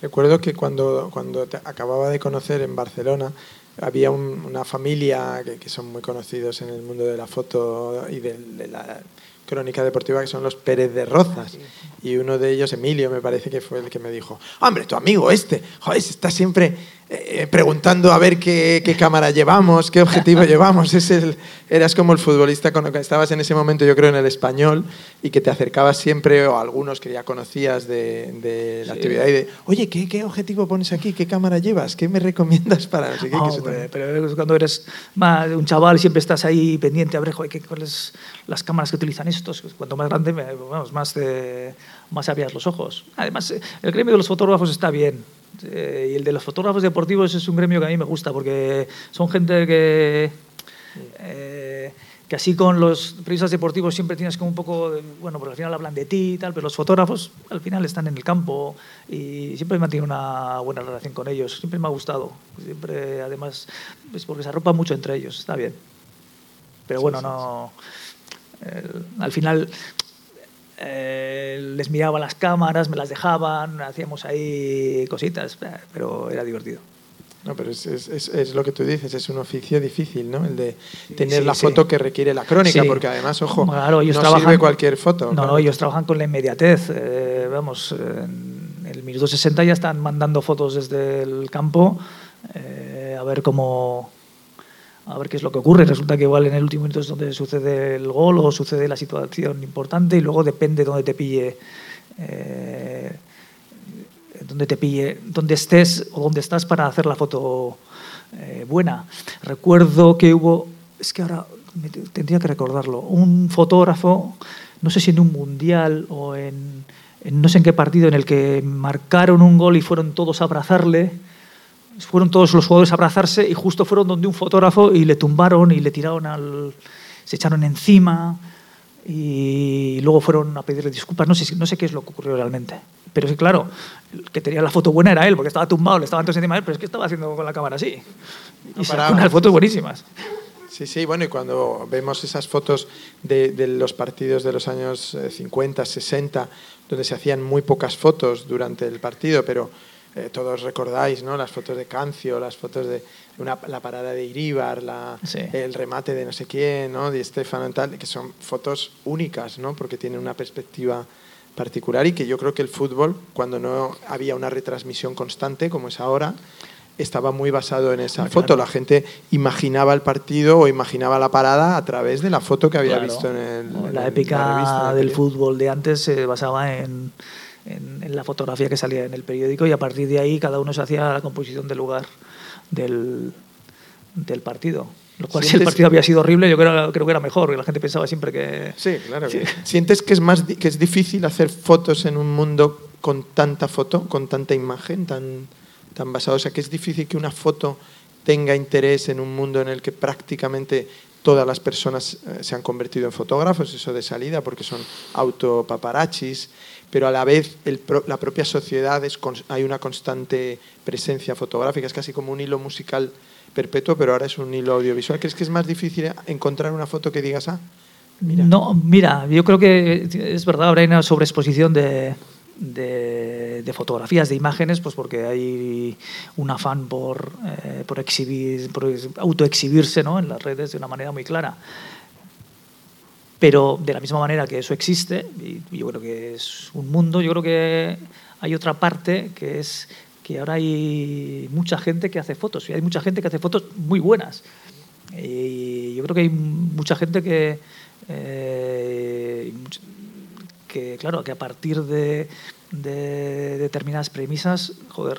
B: Recuerdo que cuando, cuando te acababa de conocer en Barcelona, había un, una familia que, que, son muy conocidos en el mundo de la foto y de, de la crónica deportiva, que son los Pérez de Rozas. Y uno de ellos, Emilio, me parece que fue el que me dijo, hombre, tu amigo este, joder, está siempre eh, preguntando a ver qué, qué, cámara llevamos, qué objetivo llevamos. Es el, eras como el futbolista con el que estabas en ese momento, yo creo, en el español, y que te acercabas siempre, o a algunos que ya conocías de, de la sí. actividad, y de, oye, ¿qué, ¿qué, objetivo pones aquí? ¿Qué cámara llevas? ¿Qué me recomiendas para...? Sé qué,
C: oh, hombre, pero cuando eres más un chaval siempre estás ahí pendiente a ver, ¿cuáles las cámaras que utilizan estos? Cuanto más grande, vamos, más, más abrías los ojos. Además, el gremio de los fotógrafos está bien. Eh, y el de los fotógrafos deportivos es un gremio que a mí me gusta porque son gente que, eh, que así con los periodistas deportivos siempre tienes como un poco, de, bueno, porque al final hablan de ti y tal, pero los fotógrafos al final están en el campo y siempre mantenido una buena relación con ellos, siempre me ha gustado, siempre además, pues porque se arropa mucho entre ellos, está bien. Pero bueno, no, al final eh, les miraba las cámaras, me las dejaban, hacíamos ahí cositas, pero era divertido.
B: No, pero es, es, es, lo que tú dices, es un oficio difícil, ¿no? El de tener la foto que requiere la crónica, porque además, ojo, no sirve cualquier foto.
C: No, no, ellos trabajan con la inmediatez. Eh, vamos, en el minuto 60 ya están mandando fotos desde el campo eh, a ver cómo a ver qué es lo que ocurre. Resulta que igual en el último minuto es donde sucede el gol o sucede la situación importante y luego depende de dónde te pille. Eh, donde te pille, donde estés o donde estás para hacer la foto eh, buena. Recuerdo que hubo, es que ahora tendría que recordarlo, un fotógrafo, no sé si en un mundial o en, no sé en qué partido, en el que marcaron un gol y fueron todos a abrazarle, fueron todos los jugadores a abrazarse y justo fueron donde un fotógrafo y le tumbaron y le tiraron al, se echaron encima y luego fueron a pedirle disculpas. No sé, no sé qué es lo que ocurrió realmente. Pero sí, claro, el que tenía la foto buena era él, porque estaba tumbado, le estaban todos encima de él, pero es que estaba haciendo con la cámara así. Y sacó unas fotos buenísimas.
B: Sí, sí, bueno, y cuando vemos esas fotos de, de, los partidos de los años 50, eh, 60, donde se hacían muy pocas fotos durante el partido, pero eh, todos recordáis, ¿no? Las fotos de Cancio, las fotos de una, la parada de Iríbar, la, el remate de no sé quién, ¿no? De Estefano tal, que son fotos únicas, ¿no? Porque tienen una perspectiva particular y que yo creo que el fútbol, cuando no había una retransmisión constante como es ahora, estaba muy basado en esa ah, foto. La gente imaginaba el partido o imaginaba la parada a través de la foto que había visto en, el,
C: la épica del fútbol de antes se basaba en en, la fotografía que salía en el periódico y a partir de ahí cada uno se hacía la composición del lugar del, del partido. Lo cual, si el partido había sido horrible, yo creo, creo que era mejor, porque la gente pensaba siempre que...
B: Sí, claro. ¿Sientes que es, más, que es difícil hacer fotos en un mundo con tanta foto, con tanta imagen, tan, tan basado? O sea, que es difícil que una foto tenga interés en un mundo en el que prácticamente todas las personas eh, se han convertido en fotógrafos, eso de salida, porque son autopaparachis, pero a la vez la propia sociedad es, hay una constante presencia fotográfica, es casi como un hilo musical perpetuo, pero ahora es un hilo audiovisual. ¿Crees que es más difícil encontrar una foto que digas, ah?
C: No, mira, yo creo que es verdad, hay una sobreexposición de, de, fotografías, de imágenes, pues porque hay un afán por, eh, por, exhibir, por autoexhibirse ¿no? en las redes de una manera muy clara. Pero de la misma manera que eso existe, y yo creo que es un mundo, yo creo que hay otra parte que es que ahora hay mucha gente que hace fotos, y hay mucha gente que hace fotos muy buenas. Y yo creo que hay mucha gente que, eh, que claro, que a partir de, de determinadas premisas, joder,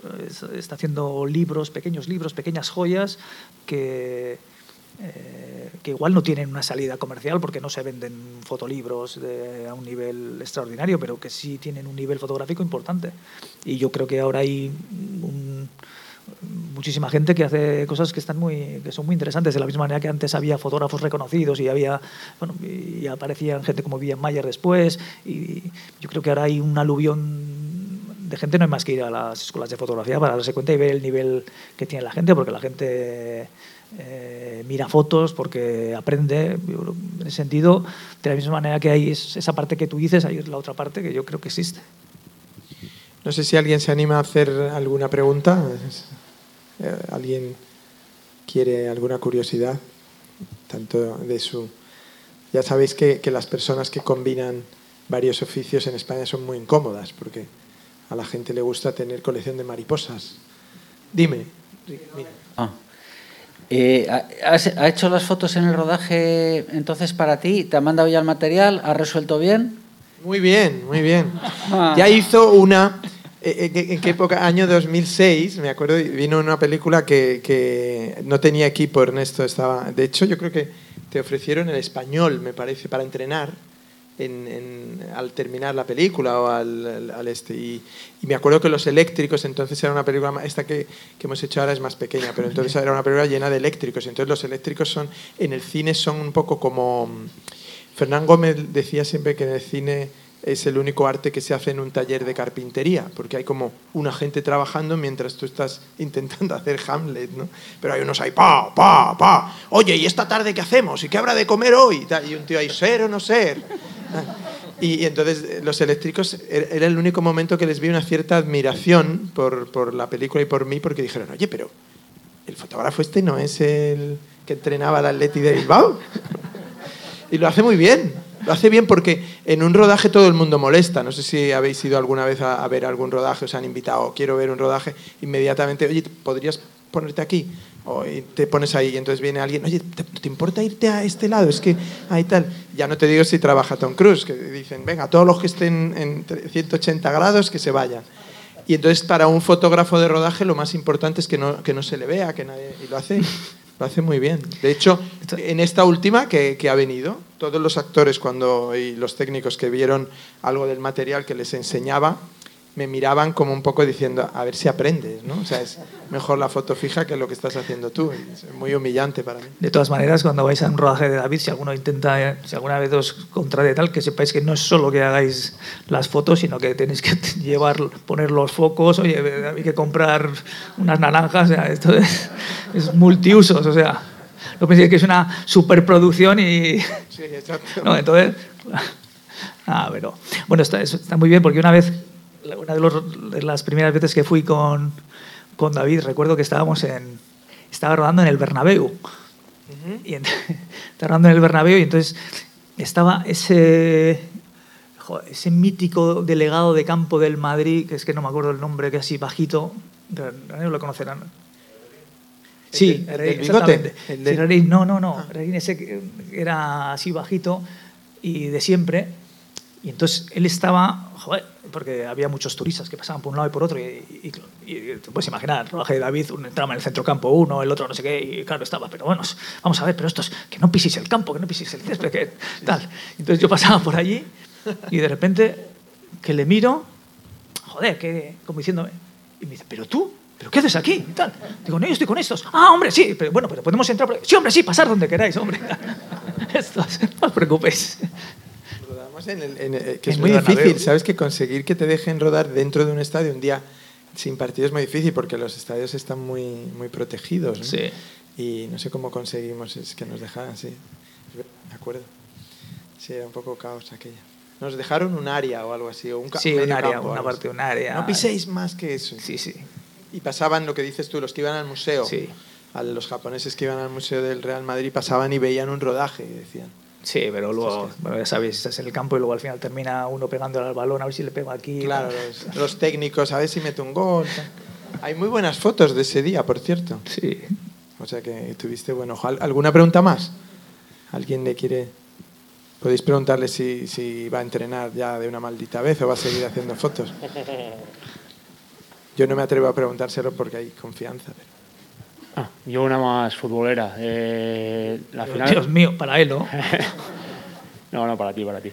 C: está haciendo libros, pequeños libros, pequeñas joyas que eh, que igual no tienen una salida comercial porque no se venden fotolibros a un nivel extraordinario, pero que sí tienen un nivel fotográfico importante. Y yo creo que ahora hay muchísima gente que hace cosas que están muy que son muy interesantes de la misma manera que antes había fotógrafos reconocidos y había bueno y aparecían gente como Vivian Mayer después y yo creo que ahora hay un aluvión de gente no hay más que ir a las escuelas de fotografía para darse cuenta y ver el nivel que tiene la gente porque la gente eh, mira fotos porque aprende, en ese sentido, de la misma manera que hay esa parte que tú dices, hay la otra parte que yo creo que existe.
B: No sé si alguien se anima a hacer alguna pregunta. Eh, ¿Alguien quiere alguna curiosidad? Tanto de su... Ya sabéis que, que las personas que combinan varios oficios en España son muy incómodas porque a la gente le gusta tener colección de mariposas. Dime.
D: Ah. Eh, ¿Ha hecho las fotos en el rodaje entonces para ti? ¿Te ha mandado ya el material? ¿Ha resuelto bien?
B: Muy bien, muy bien. Ah. Ya hizo una... Eh, eh, ¿En qué época? Año 2006, me acuerdo, vino una película que, que, no tenía equipo, Ernesto estaba... De hecho, yo creo que te ofrecieron el español, me parece, para entrenar en- en- al terminar la película o al, al- al este. Y, y me acuerdo que Los Eléctricos, entonces era una película, esta que, que hemos hecho ahora es más pequeña, pero entonces era una película llena de eléctricos. Entonces los eléctricos son, en el cine son un poco como... Fernán Gómez decía siempre que en el cine es el único arte que se hace en un taller de carpintería, porque hay como una gente trabajando mientras tú estás intentando hacer Hamlet, ¿no? Pero hay unos ahí, pa, pa, pa, oye, ¿y esta tarde qué hacemos? ¿Y qué habrá de comer hoy? Y un tío ahí, ser o no ser. Y, entonces eh, los eléctricos er- era el único momento que les vi una cierta admiración por, por la película y por mí, porque dijeron, oye, pero el fotógrafo este no es el que entrenaba al Atleti de Bilbao. Y lo hace muy bien. Lo hace bien porque en un rodaje todo el mundo molesta. No sé si habéis ido alguna vez a, a ver algún rodaje, os han invitado, quiero ver un rodaje, inmediatamente, oye, ¿podrías ponerte aquí? O te pones ahí y entonces viene alguien, oye, ¿te, te importa irte a este lado? Es que hay tal. Ya no te digo si trabaja Tom Cruise, que dicen, venga, todos los que estén en 180 grados que se vayan. Y entonces para un fotógrafo de rodaje lo más importante es que no, que no se le vea, que nadie, y lo hace, lo hace muy bien. De hecho, en esta última que, que ha venido, todos los actores cuando, y los técnicos que vieron algo del material que les enseñaba, me miraban como un poco diciendo, a ver si aprendes, ¿no? O sea, es mejor la foto fija que lo que estás haciendo tú. Es muy humillante para mí.
C: De todas maneras, cuando vais a un rodaje de David, si alguno intenta, si alguna vez os contrae tal, que sepáis que no es solo que hagáis las fotos, sino que tenéis que llevar, poner los focos, oye, hay que comprar unas naranjas, o sea, esto es, es multiusos, o sea, no penséis que es una superproducción y...
B: Sí, exacto.
C: No, entonces... Ah, pero... Bueno, está, está muy bien porque una vez, una de, los- de las primeras veces que fui con, con David, recuerdo que estábamos en... Estaba rodando en el Bernabéu. Y ent- estaba rodando en el Bernabéu y entonces estaba ese... jo, ese mítico delegado de campo del Madrid, que es que no me acuerdo el nombre, que así bajito, no lo conocerán. Sí,
B: el
C: Reín,
B: bigote, el del-
C: Sí, Reín, no, no, no. Reín ese que era así bajito y de siempre. Y entonces él estaba, joder, porque había muchos turistas que pasaban por un lado y por otro. Y, y- y te puedes imaginar, rodaje de David, un entraba en el centro campo uno, el otro no sé qué, y claro, estaba, pero bueno, vamos a ver, pero estos, que no piséis el campo, que no piséis el césped, que tal. Entonces yo pasaba por allí y de repente que le miro, joder, que como diciéndome, y me dice, pero tú, ¿pero qué haces aquí? Y tal. Digo, no, yo estoy con estos. Ah, hombre, sí, pero bueno, pero podemos entrar. por ahí". Sí, hombre, sí, pasar donde queráis, hombre. Estos, no os preocupéis.
B: Rodamos en el- en el- que
C: En
B: es muy difícil, ¿sabes? Que conseguir que te dejen rodar dentro de un estadio un día sin partido es muy difícil porque los estadios están muy, muy protegidos. ¿no?
C: Sí.
B: Y no sé cómo conseguimos es que nos dejaran, sí. Es ver- Me acuerdo. Sí, era un poco caos aquella. Nos dejaron un área o algo así. O un
C: Sí, un área,
B: campo
C: una parte,
B: así.
C: un área.
B: No piséis más que eso.
C: Sí, sí.
B: Y pasaban lo que dices tú, los que iban al museo.
C: Sí.
B: A los japoneses que iban al museo del Real Madrid pasaban y veían un rodaje y decían.
C: Sí, pero luego, bueno, ya sabéis, estás en el campo y luego al final termina uno pegándole al balón, a ver si le pego aquí.
B: Claro, los, los técnicos, a ver si mete un gol. Hay muy buenas fotos de ese día, por cierto.
C: Sí.
B: O sea que tuviste buen ojo. ¿Al- ¿Alguna pregunta más? ¿Alguien le quiere...? Podéis preguntarle si, si va a entrenar ya de una maldita vez o va a seguir haciendo fotos. Yo no me atrevo a preguntárselo porque hay confianza. pero-
E: Ah, yo una más futbolera. Eh, la final...
C: Dios mío, para él, ¿no?
E: No, no, para ti, para ti.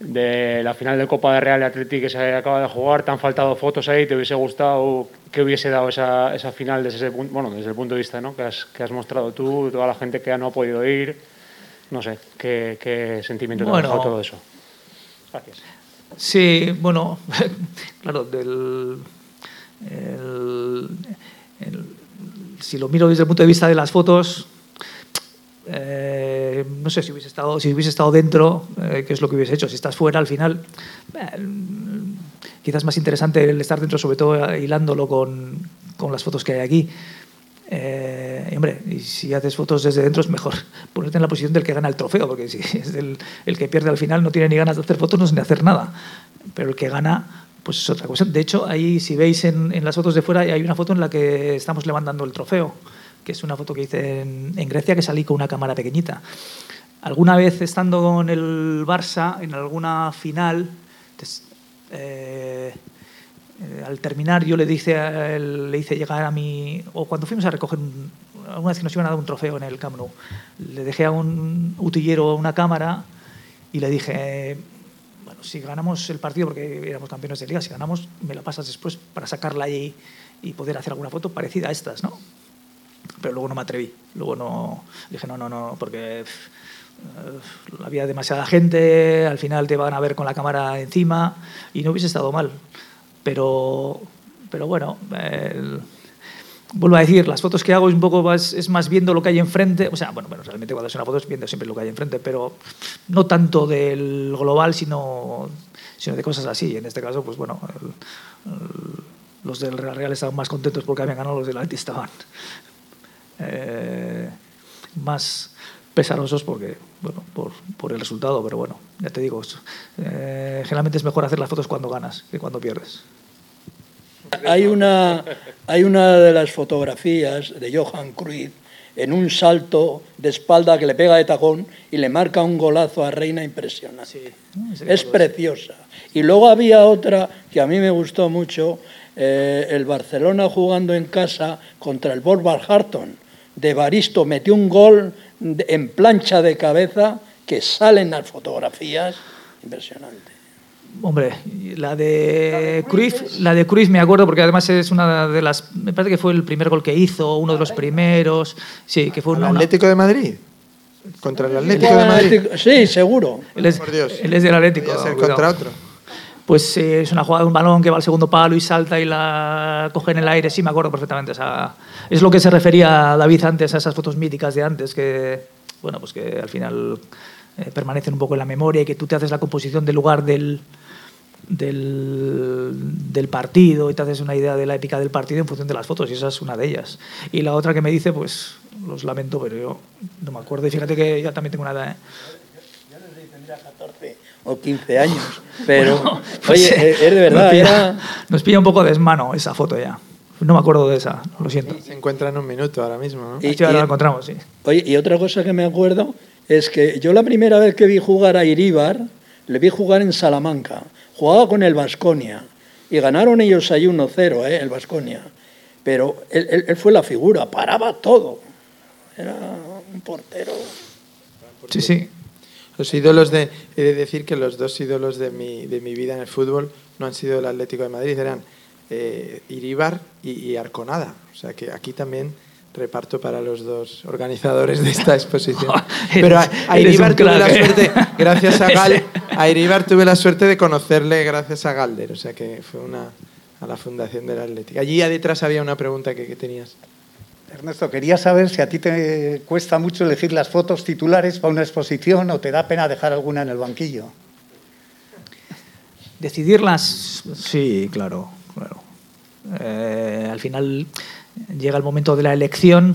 E: De la final de Copa de Real y Atleti que se acaba de jugar, te han faltado fotos ahí, ¿te hubiese gustado que hubiese dado esa, esa final desde ese punto, bueno, desde el punto de vista ¿no? que, has, que has mostrado tú, toda la gente que no ha podido ir? No sé, ¿qué, qué sentimiento te ha dejado todo eso? Gracias.
C: Sí, bueno, claro, del, el- el- si lo miro desde el punto de vista de las fotos, eh, no sé si hubiese estado, si hubiese estado dentro, eh, qué es lo que hubiese hecho. Si estás fuera, al final, eh, quizás más interesante el estar dentro, sobre todo eh, hilándolo con, con las fotos que hay aquí. Eh, y, hombre, y si haces fotos desde dentro es mejor ponerte en la posición del que gana el trofeo, porque si es el, el que pierde al final no tiene ni ganas de hacer fotos no ni hacer nada. Pero el que gana, pues es otra cosa. De hecho, ahí si veis en, en las fotos de fuera, hay una foto en la que estamos levantando el trofeo, que es una foto que hice en, en Grecia que salí con una cámara pequeñita. Alguna vez estando con el Barça en alguna final, entonces, eh, eh, al terminar yo le dice a él- le hice llegar a mi o cuando fuimos a recoger un- alguna vez que nos iban a dar un trofeo en el Camp Nou le dejé a un utillero una cámara y le dije, si ganamos el partido, porque éramos campeones de liga, si ganamos, me la pasas después para sacarla ahí y poder hacer alguna foto parecida a estas, ¿no? Pero luego no me atreví. Luego no dije, no, no, no, porque eh, había demasiada gente, al final te van a ver con la cámara encima y no hubiese estado mal. Pero, pero bueno, el, vuelvo a decir, las fotos que hago es un poco más, es más viendo lo que hay enfrente. O sea, bueno, bueno, realmente cuando es una foto es viendo siempre lo que hay enfrente, pero no tanto del global, sino, sino de cosas así. En este caso, pues bueno, los del Real Real estaban más contentos porque habían ganado, los del Atleti estaban eh, más pesarosos porque, bueno, por, por, el resultado, pero bueno, ya te digo, eh, generalmente es mejor hacer las fotos cuando ganas que cuando pierdes.
F: Hay una, hay una de las fotografías de Johan Cruyff en un salto de espalda que le pega de tacón y le marca un golazo a Reina impresionante. Sí, es preciosa. Y luego había otra que a mí me gustó mucho, eh, el Barcelona jugando en casa contra el Wolverhampton. De Baristo metió un gol en plancha de cabeza que salen las fotografías impresionante.
C: Hombre, la de Cruz, la de Cruz me acuerdo porque además es una de las, me parece que fue el primer gol que hizo, uno de los primeros, sí, que fue
B: ¿El Atlético de Madrid. Contra el Atlético de Madrid.
F: Sí, seguro.
C: Él es,
B: Por Dios.
C: Él es del Atlético.
B: Ser contra otro.
C: Pues eh, es una jugada de un balón que va al segundo palo y salta y la coge en el aire. Sí, me acuerdo perfectamente. O sea, es lo que se refería David antes a esas fotos míticas de antes que, bueno, pues que al final eh, permanecen un poco en la memoria y que tú te haces la composición del lugar del, del, del, partido y te haces una idea de la épica del partido en función de las fotos y esa es una de ellas. Y la otra que me dice, pues los lamento, pero yo no me acuerdo y fíjate que ya también tengo una edad. ¿eh?
F: Yo no sé si tendría 14 o 15 años, pero bueno, pues, oye, es de verdad.
C: Nos pilla,
F: era...
C: nos pilla un poco desmano esa foto ya. No me acuerdo de esa, lo siento.
B: Se encuentra en un minuto ahora mismo, ¿no?
C: Y, ahora la encontramos, sí.
F: Oye, y otra cosa que me acuerdo es que yo la primera vez que vi jugar a Iríbar, le vi jugar en Salamanca jugaba con el Vasconia y ganaron ellos ahí 1-0, ¿eh? el Vasconia. Pero él, él, fue la figura, paraba todo. Era un portero.
C: Sí, sí.
B: Los ídolos de. He de decir que los dos ídolos de mi, de mi vida en el fútbol no han sido el Atlético de Madrid, eran eh, Iríbar y, y Arconada. O sea que aquí también reparto para los dos organizadores de esta exposición. Pero a, a Iribar tuve la suerte, gracias a Gal, a Iribar tuve la suerte de conocerle gracias a Galder, o sea que fue una a la fundación del Atlético. Allí detrás había una pregunta que, que tenías.
G: Ernesto, quería saber si a ti te cuesta mucho elegir las fotos titulares para una exposición o te da pena dejar alguna en el banquillo.
C: Decidirlas, sí, claro, claro. Eh, al final llega el momento de la elección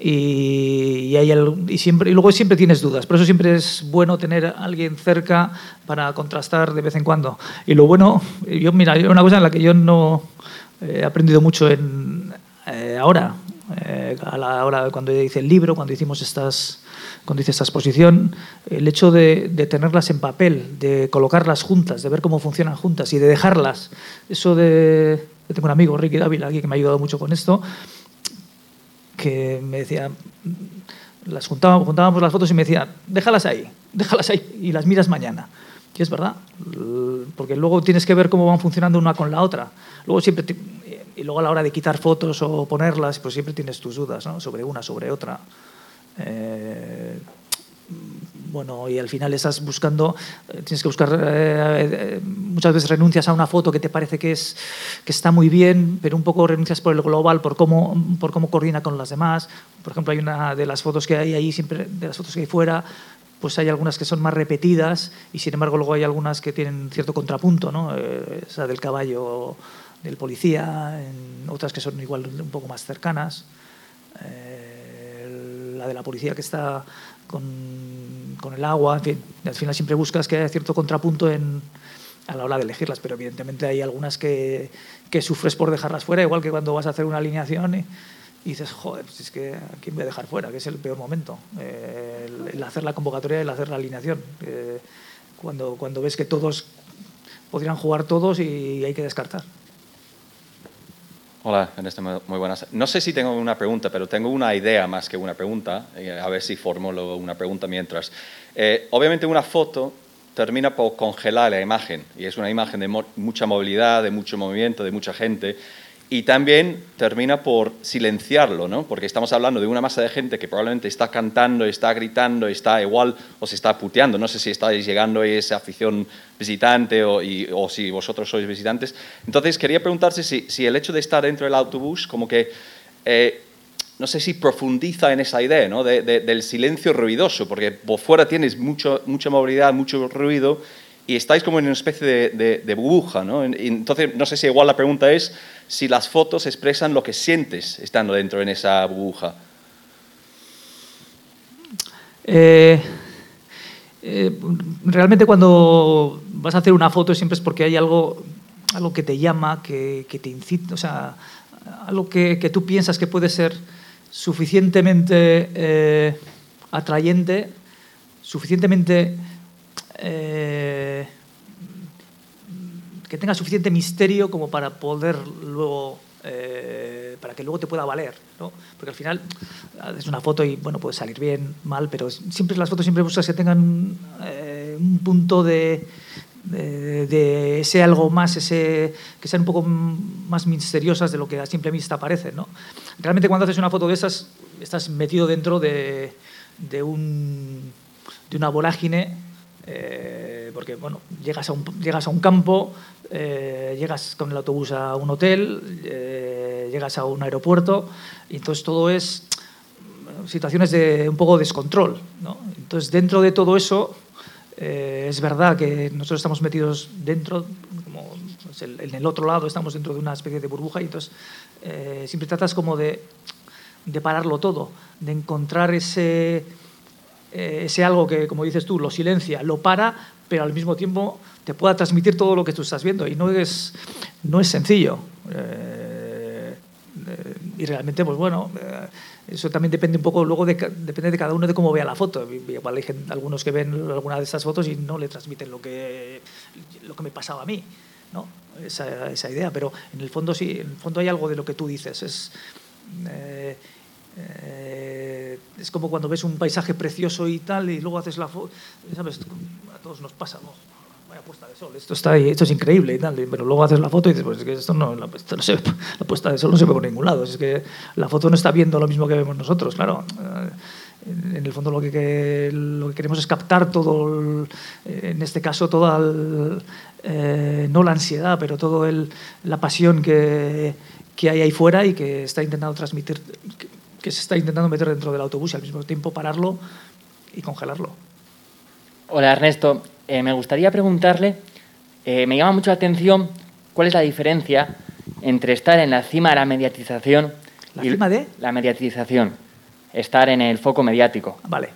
C: y, y, hay y, siempre, y luego siempre tienes dudas. Por eso siempre es bueno tener a alguien cerca para contrastar de vez en cuando. Y lo bueno, yo, mira, una cosa en la que yo no he aprendido mucho en, eh, ahora, eh, a la hora cuando hice el libro, cuando hicimos estas cuando hice esta exposición, el hecho de, de, tenerlas en papel, de colocarlas juntas, de ver cómo funcionan juntas y de dejarlas, eso de... Yo tengo un amigo, Ricky Dávila, aquí, que me ha ayudado mucho con esto, que me decía, las juntábamos, juntábamos las fotos y me decía, déjalas ahí, déjalas ahí y las miras mañana. Y es verdad, porque luego tienes que ver cómo van funcionando una con la otra. Luego siempre y luego a la hora de quitar fotos o ponerlas, pues siempre tienes tus dudas ¿no? sobre una, sobre otra. Eh, bueno, y al final estás buscando, tienes que buscar, eh, muchas veces renuncias a una foto que te parece que, es, que está muy bien, pero un poco renuncias por el global, por cómo, por cómo coordina con las demás. Por ejemplo, hay una de las fotos que hay ahí, siempre, de las fotos que hay fuera, pues hay algunas que son más repetidas y sin embargo luego hay algunas que tienen cierto contrapunto, ¿no? Eh, esa del caballo del policía, en otras que son igual un poco más cercanas. Eh, la de la policía que está con, con, el agua, en fin, al final siempre buscas que haya cierto contrapunto en, a la hora de elegirlas, pero evidentemente hay algunas que, que, sufres por dejarlas fuera, igual que cuando vas a hacer una alineación y, dices, joder, pues es que ¿a quién voy a dejar fuera? Que es el peor momento, eh, el, hacer la convocatoria y el hacer la alineación. Cuando, cuando ves que todos podrían jugar todos y hay que descartar.
H: Hola, Ernesto, muy buenas. No sé si tengo una pregunta, pero tengo una idea más que una pregunta. Eh, a ver si formulo una pregunta mientras. Eh, obviamente una foto termina por congelar la imagen y es una imagen de mucha movilidad, de mucho movimiento, de mucha gente y también termina por silenciarlo, ¿no? porque estamos hablando de una masa de gente que probablemente está cantando, está gritando, está igual o se está puteando. No sé si estáis llegando a esa afición visitante o, o si vosotros sois visitantes. Entonces quería preguntarse si, si, el hecho de estar dentro del autobús como que... Eh, no sé si profundiza en esa idea ¿no? de, del silencio ruidoso, porque por fuera tienes mucho, mucha movilidad, mucho ruido, y estáis como en una especie de, de burbuja. ¿no? Entonces, no sé si igual la pregunta es si las fotos expresan lo que sientes estando dentro en esa burbuja.
C: Eh, eh, realmente cuando vas a hacer una foto siempre es porque hay algo, algo que te llama, que, te incita, o sea, algo que, tú piensas que puede ser suficientemente eh, atrayente, suficientemente que tenga suficiente misterio como para poder luego eh, para que luego te pueda valer, ¿no? Porque al final es una foto y bueno puede salir bien, mal, pero siempre las fotos siempre buscas que tengan eh, un punto de, de, ese algo más, ese que sean un poco más misteriosas de lo que a simple vista parecen, ¿no? Realmente cuando haces una foto de esas estás metido dentro de, de, un, de una vorágine eh, porque bueno, llegas a un, llegas a un campo, eh, llegas con el autobús a un hotel, eh, llegas a un aeropuerto y entonces todo es situaciones de un poco descontrol. ¿no? Entonces dentro de todo eso eh, es verdad que nosotros estamos metidos dentro, como pues, en el otro lado estamos dentro de una especie de burbuja y entonces siempre tratas como de, de pararlo todo, de encontrar ese, ese algo que, como dices tú, lo silencia, lo para, pero al mismo tiempo te pueda transmitir todo lo que tú estás viendo. Y no es, no es sencillo. Eh, eh, y realmente, pues bueno, eh, eso también depende un poco, luego de, depende de cada uno de cómo vea la foto. Igual hay algunos que ven alguna de estas fotos y no le transmiten lo que, lo que me pasaba a mí, ¿no? Esa, esa idea. Pero en el fondo sí, en el fondo hay algo de lo que tú dices. Es, es como cuando ves un paisaje precioso y tal, y luego haces la foto, ¿sabes? A todos nos pasa, ¿no? vaya puesta de sol, esto, está esto es increíble y tal, pero luego haces la foto y dices, pues es que esto no, la, la puesta de sol no se ve por ningún lado, es que la foto no está viendo lo mismo que vemos nosotros, claro. Eh, en el fondo lo que, lo que queremos es captar todo, en este caso, toda, eh, no la ansiedad, pero toda la pasión que, que hay ahí fuera y que está intentando transmitir, que se está intentando meter dentro del autobús y al mismo tiempo pararlo y congelarlo.
I: Hola Ernesto, eh, me gustaría preguntarle, eh, me llama mucho la atención cuál es la diferencia entre estar en la cima de la mediatización
C: ¿La y cima de?
I: la mediatización, estar en el foco mediático.
C: Vale.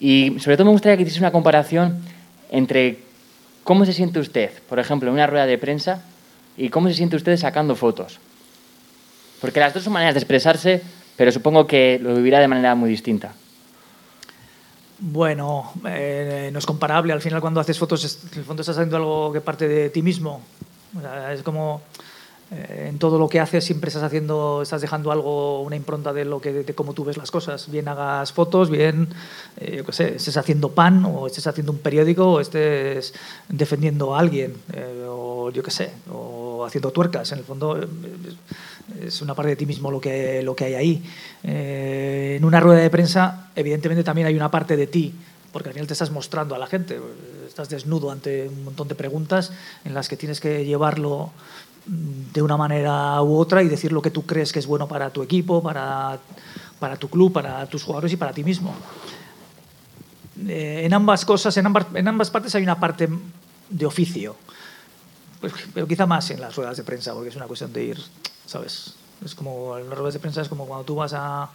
I: Y sobre todo me gustaría que hiciese una comparación entre cómo se siente usted, por ejemplo, en una rueda de prensa y cómo se siente usted sacando fotos. Porque las dos son maneras de expresarse, pero supongo que lo vivirá de manera muy distinta.
C: Bueno, eh, no es comparable. Al final, cuando haces fotos, en el fondo estás haciendo algo que parte de ti mismo. es como en todo lo que haces siempre estás haciendo, estás dejando algo, una impronta de lo que, de, cómo tú ves las cosas. Bien hagas fotos, bien, eh, yo qué sé, estés haciendo pan o estés haciendo un periódico o estés defendiendo a alguien o yo qué sé, o haciendo tuercas. En el fondo es una parte de ti mismo lo que, lo que hay ahí. Eh, en una rueda de prensa, evidentemente también hay una parte de ti, porque al final te estás mostrando a la gente, estás desnudo ante un montón de preguntas en las que tienes que llevarlo de una manera u otra y decir lo que tú crees que es bueno para tu equipo, para, para tu club, para tus jugadores y para ti mismo. Eh, en ambas cosas, en ambas, en ambas partes hay una parte de oficio, pues, pero quizá más en las ruedas de prensa, porque es una cuestión de ir ¿sabes? Es como en las ruedas de prensa es como cuando tú vas a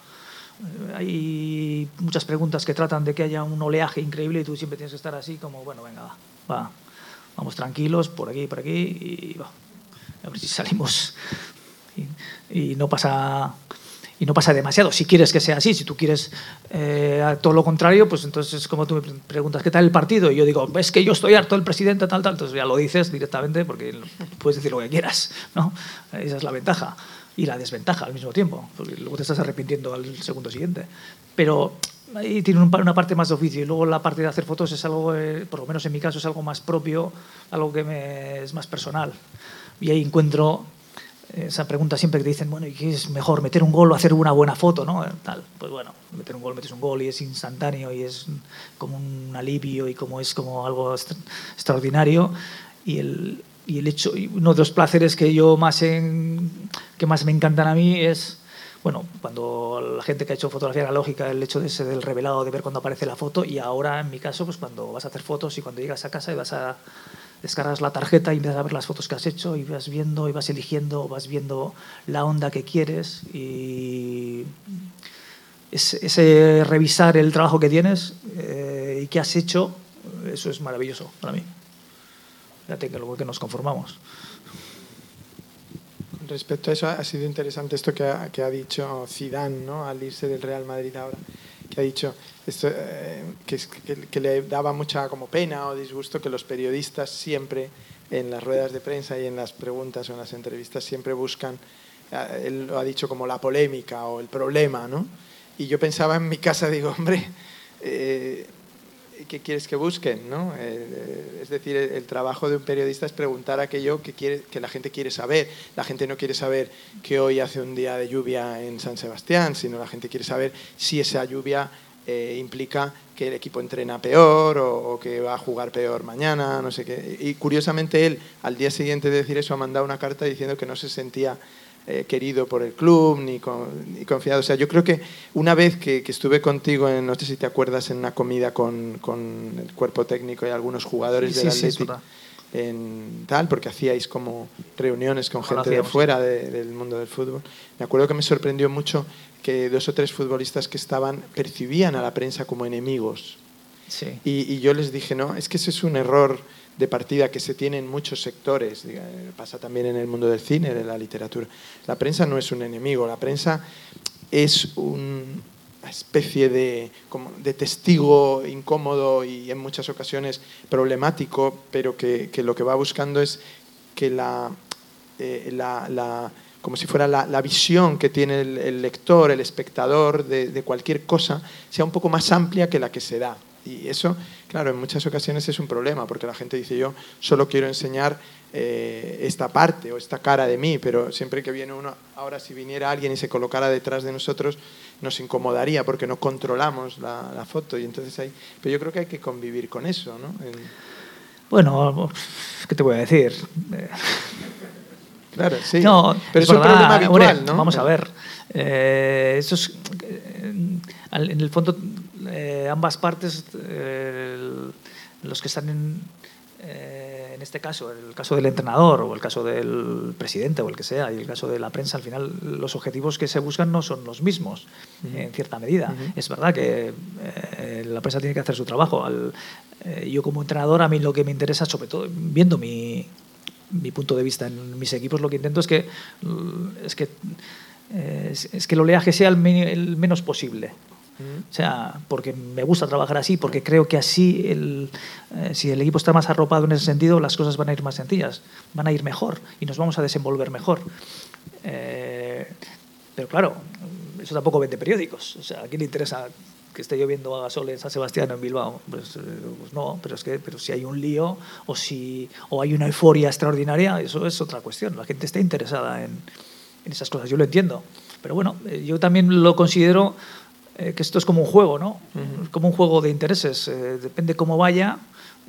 C: hay muchas preguntas que tratan de que haya un oleaje increíble y tú siempre tienes que estar así como, bueno, venga, va, vamos tranquilos por aquí, por aquí y va, a ver si salimos y, no pasa y no pasa demasiado. Si quieres que sea así, si tú quieres eh, todo lo contrario, pues entonces es como tú me preguntas, ¿qué tal el partido? Y yo digo, es que yo estoy harto del presidente, tal, tal. Entonces ya lo dices directamente porque puedes decir lo que quieras, ¿no? Esa es la ventaja. y la desventaja al mismo tiempo, porque luego te estás arrepintiendo al segundo siguiente. Pero ahí tiene una parte más de oficio y luego la parte de hacer fotos es algo, eh, por lo menos en mi caso, es algo más propio, algo que es más personal. Y ahí encuentro esa pregunta siempre que te dicen, bueno, ¿y qué es mejor, meter un gol o hacer una buena foto? ¿no? Tal. Pues bueno, meter un gol, metes un gol y es instantáneo y es como un alivio y como es como algo extraordinario. Y el, y el hecho, y uno de los placeres que yo más, en, que más me encantan a mí es, bueno, cuando la gente que ha hecho fotografía analógica, el hecho de ser del revelado, de ver cuando aparece la foto, y ahora en mi caso, pues cuando vas a hacer fotos y cuando llegas a casa y vas a descargas la tarjeta y empiezas a ver las fotos que has hecho y vas viendo y vas eligiendo, vas viendo la onda que quieres y ese, revisar el trabajo que tienes eh, y que has hecho, eso es maravilloso para mí. Fíjate que luego que nos conformamos.
B: Respecto a eso, ha sido interesante esto que ha, que ha dicho Zidane, ¿no? al irse del Real Madrid ahora, que ha dicho eh, que, que, le daba mucha como pena o disgusto que los periodistas siempre en las ruedas de prensa y en las preguntas o en las entrevistas siempre buscan, eh, él lo ha dicho como la polémica o el problema, ¿no? Y yo pensaba en mi casa, digo, hombre, eh, ¿qué quieres que busquen? ¿no? es decir, el, trabajo de un periodista es preguntar aquello que, quiere, que la gente quiere saber. La gente no quiere saber que hoy hace un día de lluvia en San Sebastián, sino la gente quiere saber si esa lluvia eh, implica que el equipo entrena peor o, que va a jugar peor mañana, no sé qué. Y curiosamente él, al día siguiente de decir eso, ha mandado una carta diciendo que no se sentía eh, querido por el club ni, confiado. O sea, yo creo que una vez que, estuve contigo, en, no sé si te acuerdas, en una comida con, con el cuerpo técnico y algunos jugadores del Atlético en tal, porque hacíais como reuniones con gente de fuera del mundo del fútbol. Me acuerdo que me sorprendió mucho que dos o tres futbolistas que estaban percibían a la prensa como enemigos.
C: Sí.
B: Y, yo les dije, no, es que ese es un error de partida que se tiene en muchos sectores, pasa también en el mundo del cine, de la literatura. La prensa no es un enemigo, la prensa es un, una especie de, como de testigo incómodo y en muchas ocasiones problemático, pero que, lo que va buscando es que la, eh, la, la como si fuera la, la visión que tiene el, lector, el espectador de cualquier cosa, sea un poco más amplia que la que se da. Y eso, claro, en muchas ocasiones es un problema, porque la gente dice, yo solo quiero enseñar eh, esta parte o esta cara de mí, pero siempre que viene uno, ahora si viniera alguien y se colocara detrás de nosotros, nos incomodaría porque no controlamos la, foto. Y entonces hay, pero yo creo que hay que convivir con eso, ¿no?
C: Bueno, ¿qué te voy a decir?
B: Claro, sí.
C: No,
B: pero es, un problema habitual, ¿no?
C: Vamos a ver. Eh, eso es, eh, en el fondo, ambas partes, los que están en eh, en este caso, el caso del entrenador o el caso del presidente o el que sea, y el caso de la prensa, al final los objetivos que se buscan no son los mismos, en cierta medida. Es verdad que eh, la prensa tiene que hacer su trabajo. Eh, yo como entrenador, a mí lo que me interesa, sobre todo viendo mi, mi punto de vista en mis equipos, lo que intento es que, es que, es, que el oleaje sea el menos posible. O sea, porque me gusta trabajar así, porque creo que así, el, eh, si el equipo está más arropado en ese sentido, las cosas van a ir más sencillas, van a ir mejor y nos vamos a desenvolver mejor. Eh, pero claro, eso tampoco vende periódicos. O sea, ¿a quién le interesa que esté lloviendo a Gasol en San Sebastián o en Bilbao? Pues, eh, pues, no, pero es que pero si hay un lío o, si, o hay una euforia extraordinaria, eso es otra cuestión. La gente está interesada en, en esas cosas, yo lo entiendo. Pero bueno, yo también lo considero eh, que esto es como un juego, ¿no? Como un juego de intereses. Eh, depende cómo vaya,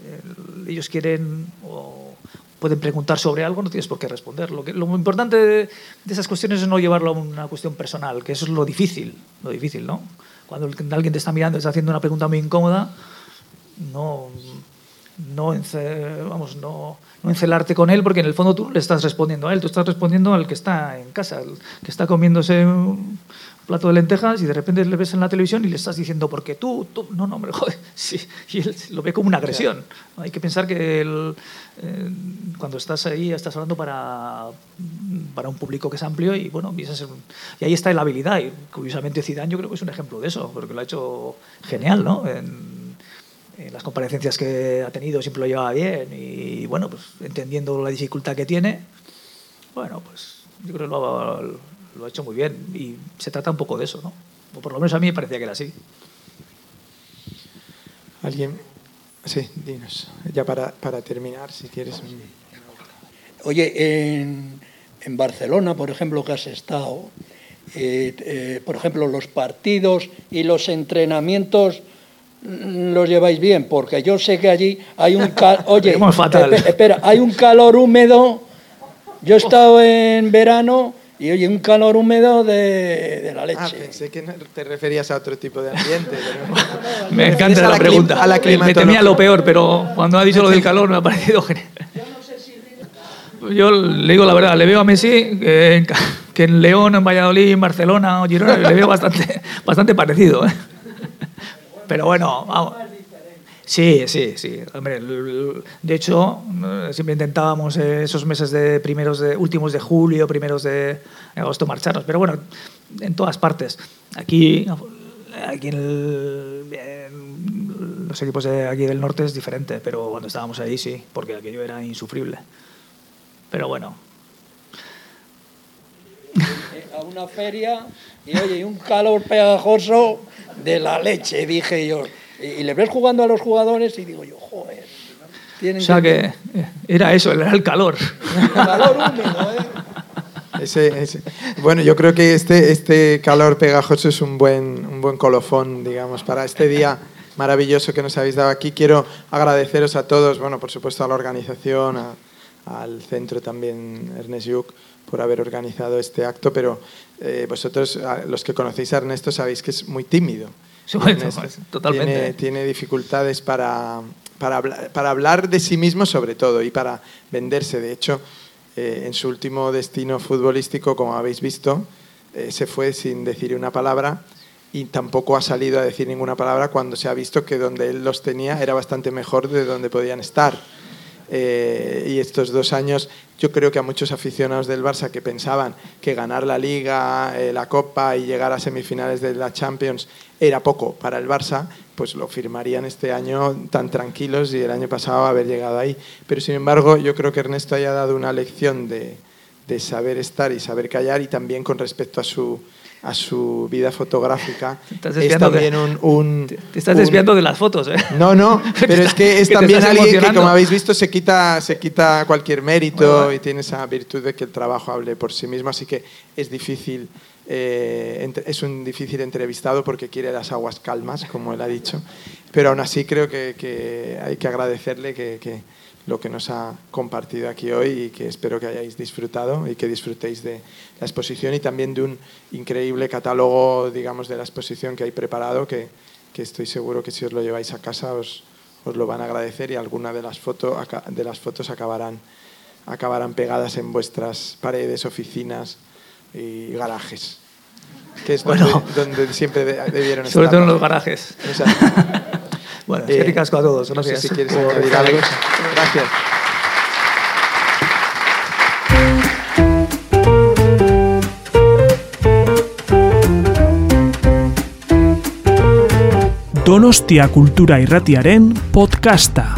C: eh, ellos quieren o pueden preguntar sobre algo, no tienes por qué responder. Lo, que, lo importante de, esas cuestiones es no llevarlo a una cuestión personal, que eso es lo difícil, lo difícil, ¿no? Cuando alguien te está mirando y está haciendo una pregunta muy incómoda, no, no, vamos, no, no encelarte con él, porque en el fondo tú le estás respondiendo a él, tú estás respondiendo al que está en casa, el que está comiéndose plato de lentejas y de repente le ves en la televisión y le estás diciendo, porque tú, tú, no, no, hombre, joder, sí, y él lo ve como una agresión. Hay que pensar que el, eh, cuando estás ahí estás hablando para, para un público que es amplio y bueno, y, ahí está la habilidad y curiosamente Zidane yo creo que es un ejemplo de eso, porque lo ha hecho genial, ¿no? En, las comparecencias que ha tenido siempre lo llevaba bien y bueno, pues entendiendo la dificultad que tiene, bueno, pues yo creo que lo lo ha hecho muy bien y se trata un poco de eso, ¿no? O por lo menos a mí me parecía que era así.
B: ¿Alguien? Sí, dinos. Ya para, para terminar, si quieres.
F: Oye, en, en Barcelona, por ejemplo, que has estado, eh, eh, por ejemplo, los partidos y los entrenamientos mm, los lleváis bien, porque yo sé que allí hay un oye,
C: fatal.
F: espe- espera, hay un calor húmedo. Yo he estado en verano y oye, un calor húmedo de, de la leche.
B: Ah, pensé que no- te referías a otro tipo de ambiente. pero-
C: Me
B: ¿Te refieres
C: encanta la
B: la
C: pregunta.
B: a la
C: me temía lo peor, pero cuando ha dicho lo del calor me ha parecido genial. Yo le digo la verdad, le veo a Messi que que en León, en Valladolid, en Barcelona o Girona, le veo bastante, bastante parecido. ¿eh? Pero bueno, vamos. Sí, sí, sí. Hombre, de hecho, eh, siempre intentábamos eh, esos meses de primeros de últimos de julio, primeros de agosto marcharnos. Pero bueno, en todas partes. Aquí, aquí en, los equipos de aquí del norte es diferente, pero cuando estábamos ahí sí, porque aquello era insufrible. Pero bueno,
F: a una feria y oye, un calor pegajoso de la leche, dije yo. Y, le ves jugando a los jugadores y digo yo, joder. Tienen
C: o sea que eh, era eso, era el calor.
F: calor húmedo, ¿eh?
B: Ese- ese- Bueno, yo creo que este, este calor pegajoso es un buen, un buen colofón, digamos, para este día maravilloso que nos habéis dado aquí. Quiero agradeceros a todos, bueno, por supuesto a la organización, a- al centro también, Ernest Lluch, por haber organizado este acto, pero eh, vosotros, los que conocéis a Ernesto, sabéis que es muy tímido. Ernesto.
C: totalmente.
B: Tiene, tiene dificultades para, para, hablar, para hablar de sí mismo sobre todo y para venderse. De hecho, eh, en su último destino futbolístico, como habéis visto, eh, se fue sin decir una palabra y tampoco ha salido a decir ninguna palabra cuando se ha visto que donde él los tenía era bastante mejor de donde podían estar. Eh, y estos dos años, yo creo que a muchos aficionados del Barça que pensaban que ganar la Liga, eh, la Copa y llegar a semifinales de la Champions era poco para el Barça, pues lo firmarían este año tan tranquilos y el año pasado haber llegado ahí. Pero sin embargo, yo creo que Ernesto haya dado una lección de, de saber estar y saber callar y también con respecto a su a su vida fotográfica
C: estás
B: es
C: desviando de-
B: también un, un-
C: Te estás
B: un-
C: desviando de las fotos, ¿eh?
B: no, no, pero es que es también alguien que, como habéis visto, se quita, se quita cualquier mérito
C: Bueno, bueno.
B: y tiene esa virtud de que el trabajo hable por sí mismo, así que es difícil, eh, es un difícil entrevistado porque quiere las aguas calmas, como él ha dicho, pero aún así creo que, hay que agradecerle que, lo que nos ha compartido aquí hoy y que espero que hayáis disfrutado y que disfrutéis de la exposición y también de un increíble catálogo, digamos, de la exposición que hay preparado, que, que estoy seguro que si os lo lleváis a casa os, lo van a agradecer y alguna de las, foto, de las fotos acabarán, acabarán pegadas en vuestras paredes, oficinas y garajes, que es donde,
C: Bueno.
B: donde siempre de- debieron
C: Sobre
B: estar.
C: todo en los garajes.
B: O sea,
C: Bueno,
B: eh,
C: es que ricasco a todos.
B: No sé
C: Gracias.
B: si quieres añadir algo. Gracias.
A: Donostia Kultura Irratiaren podcasta.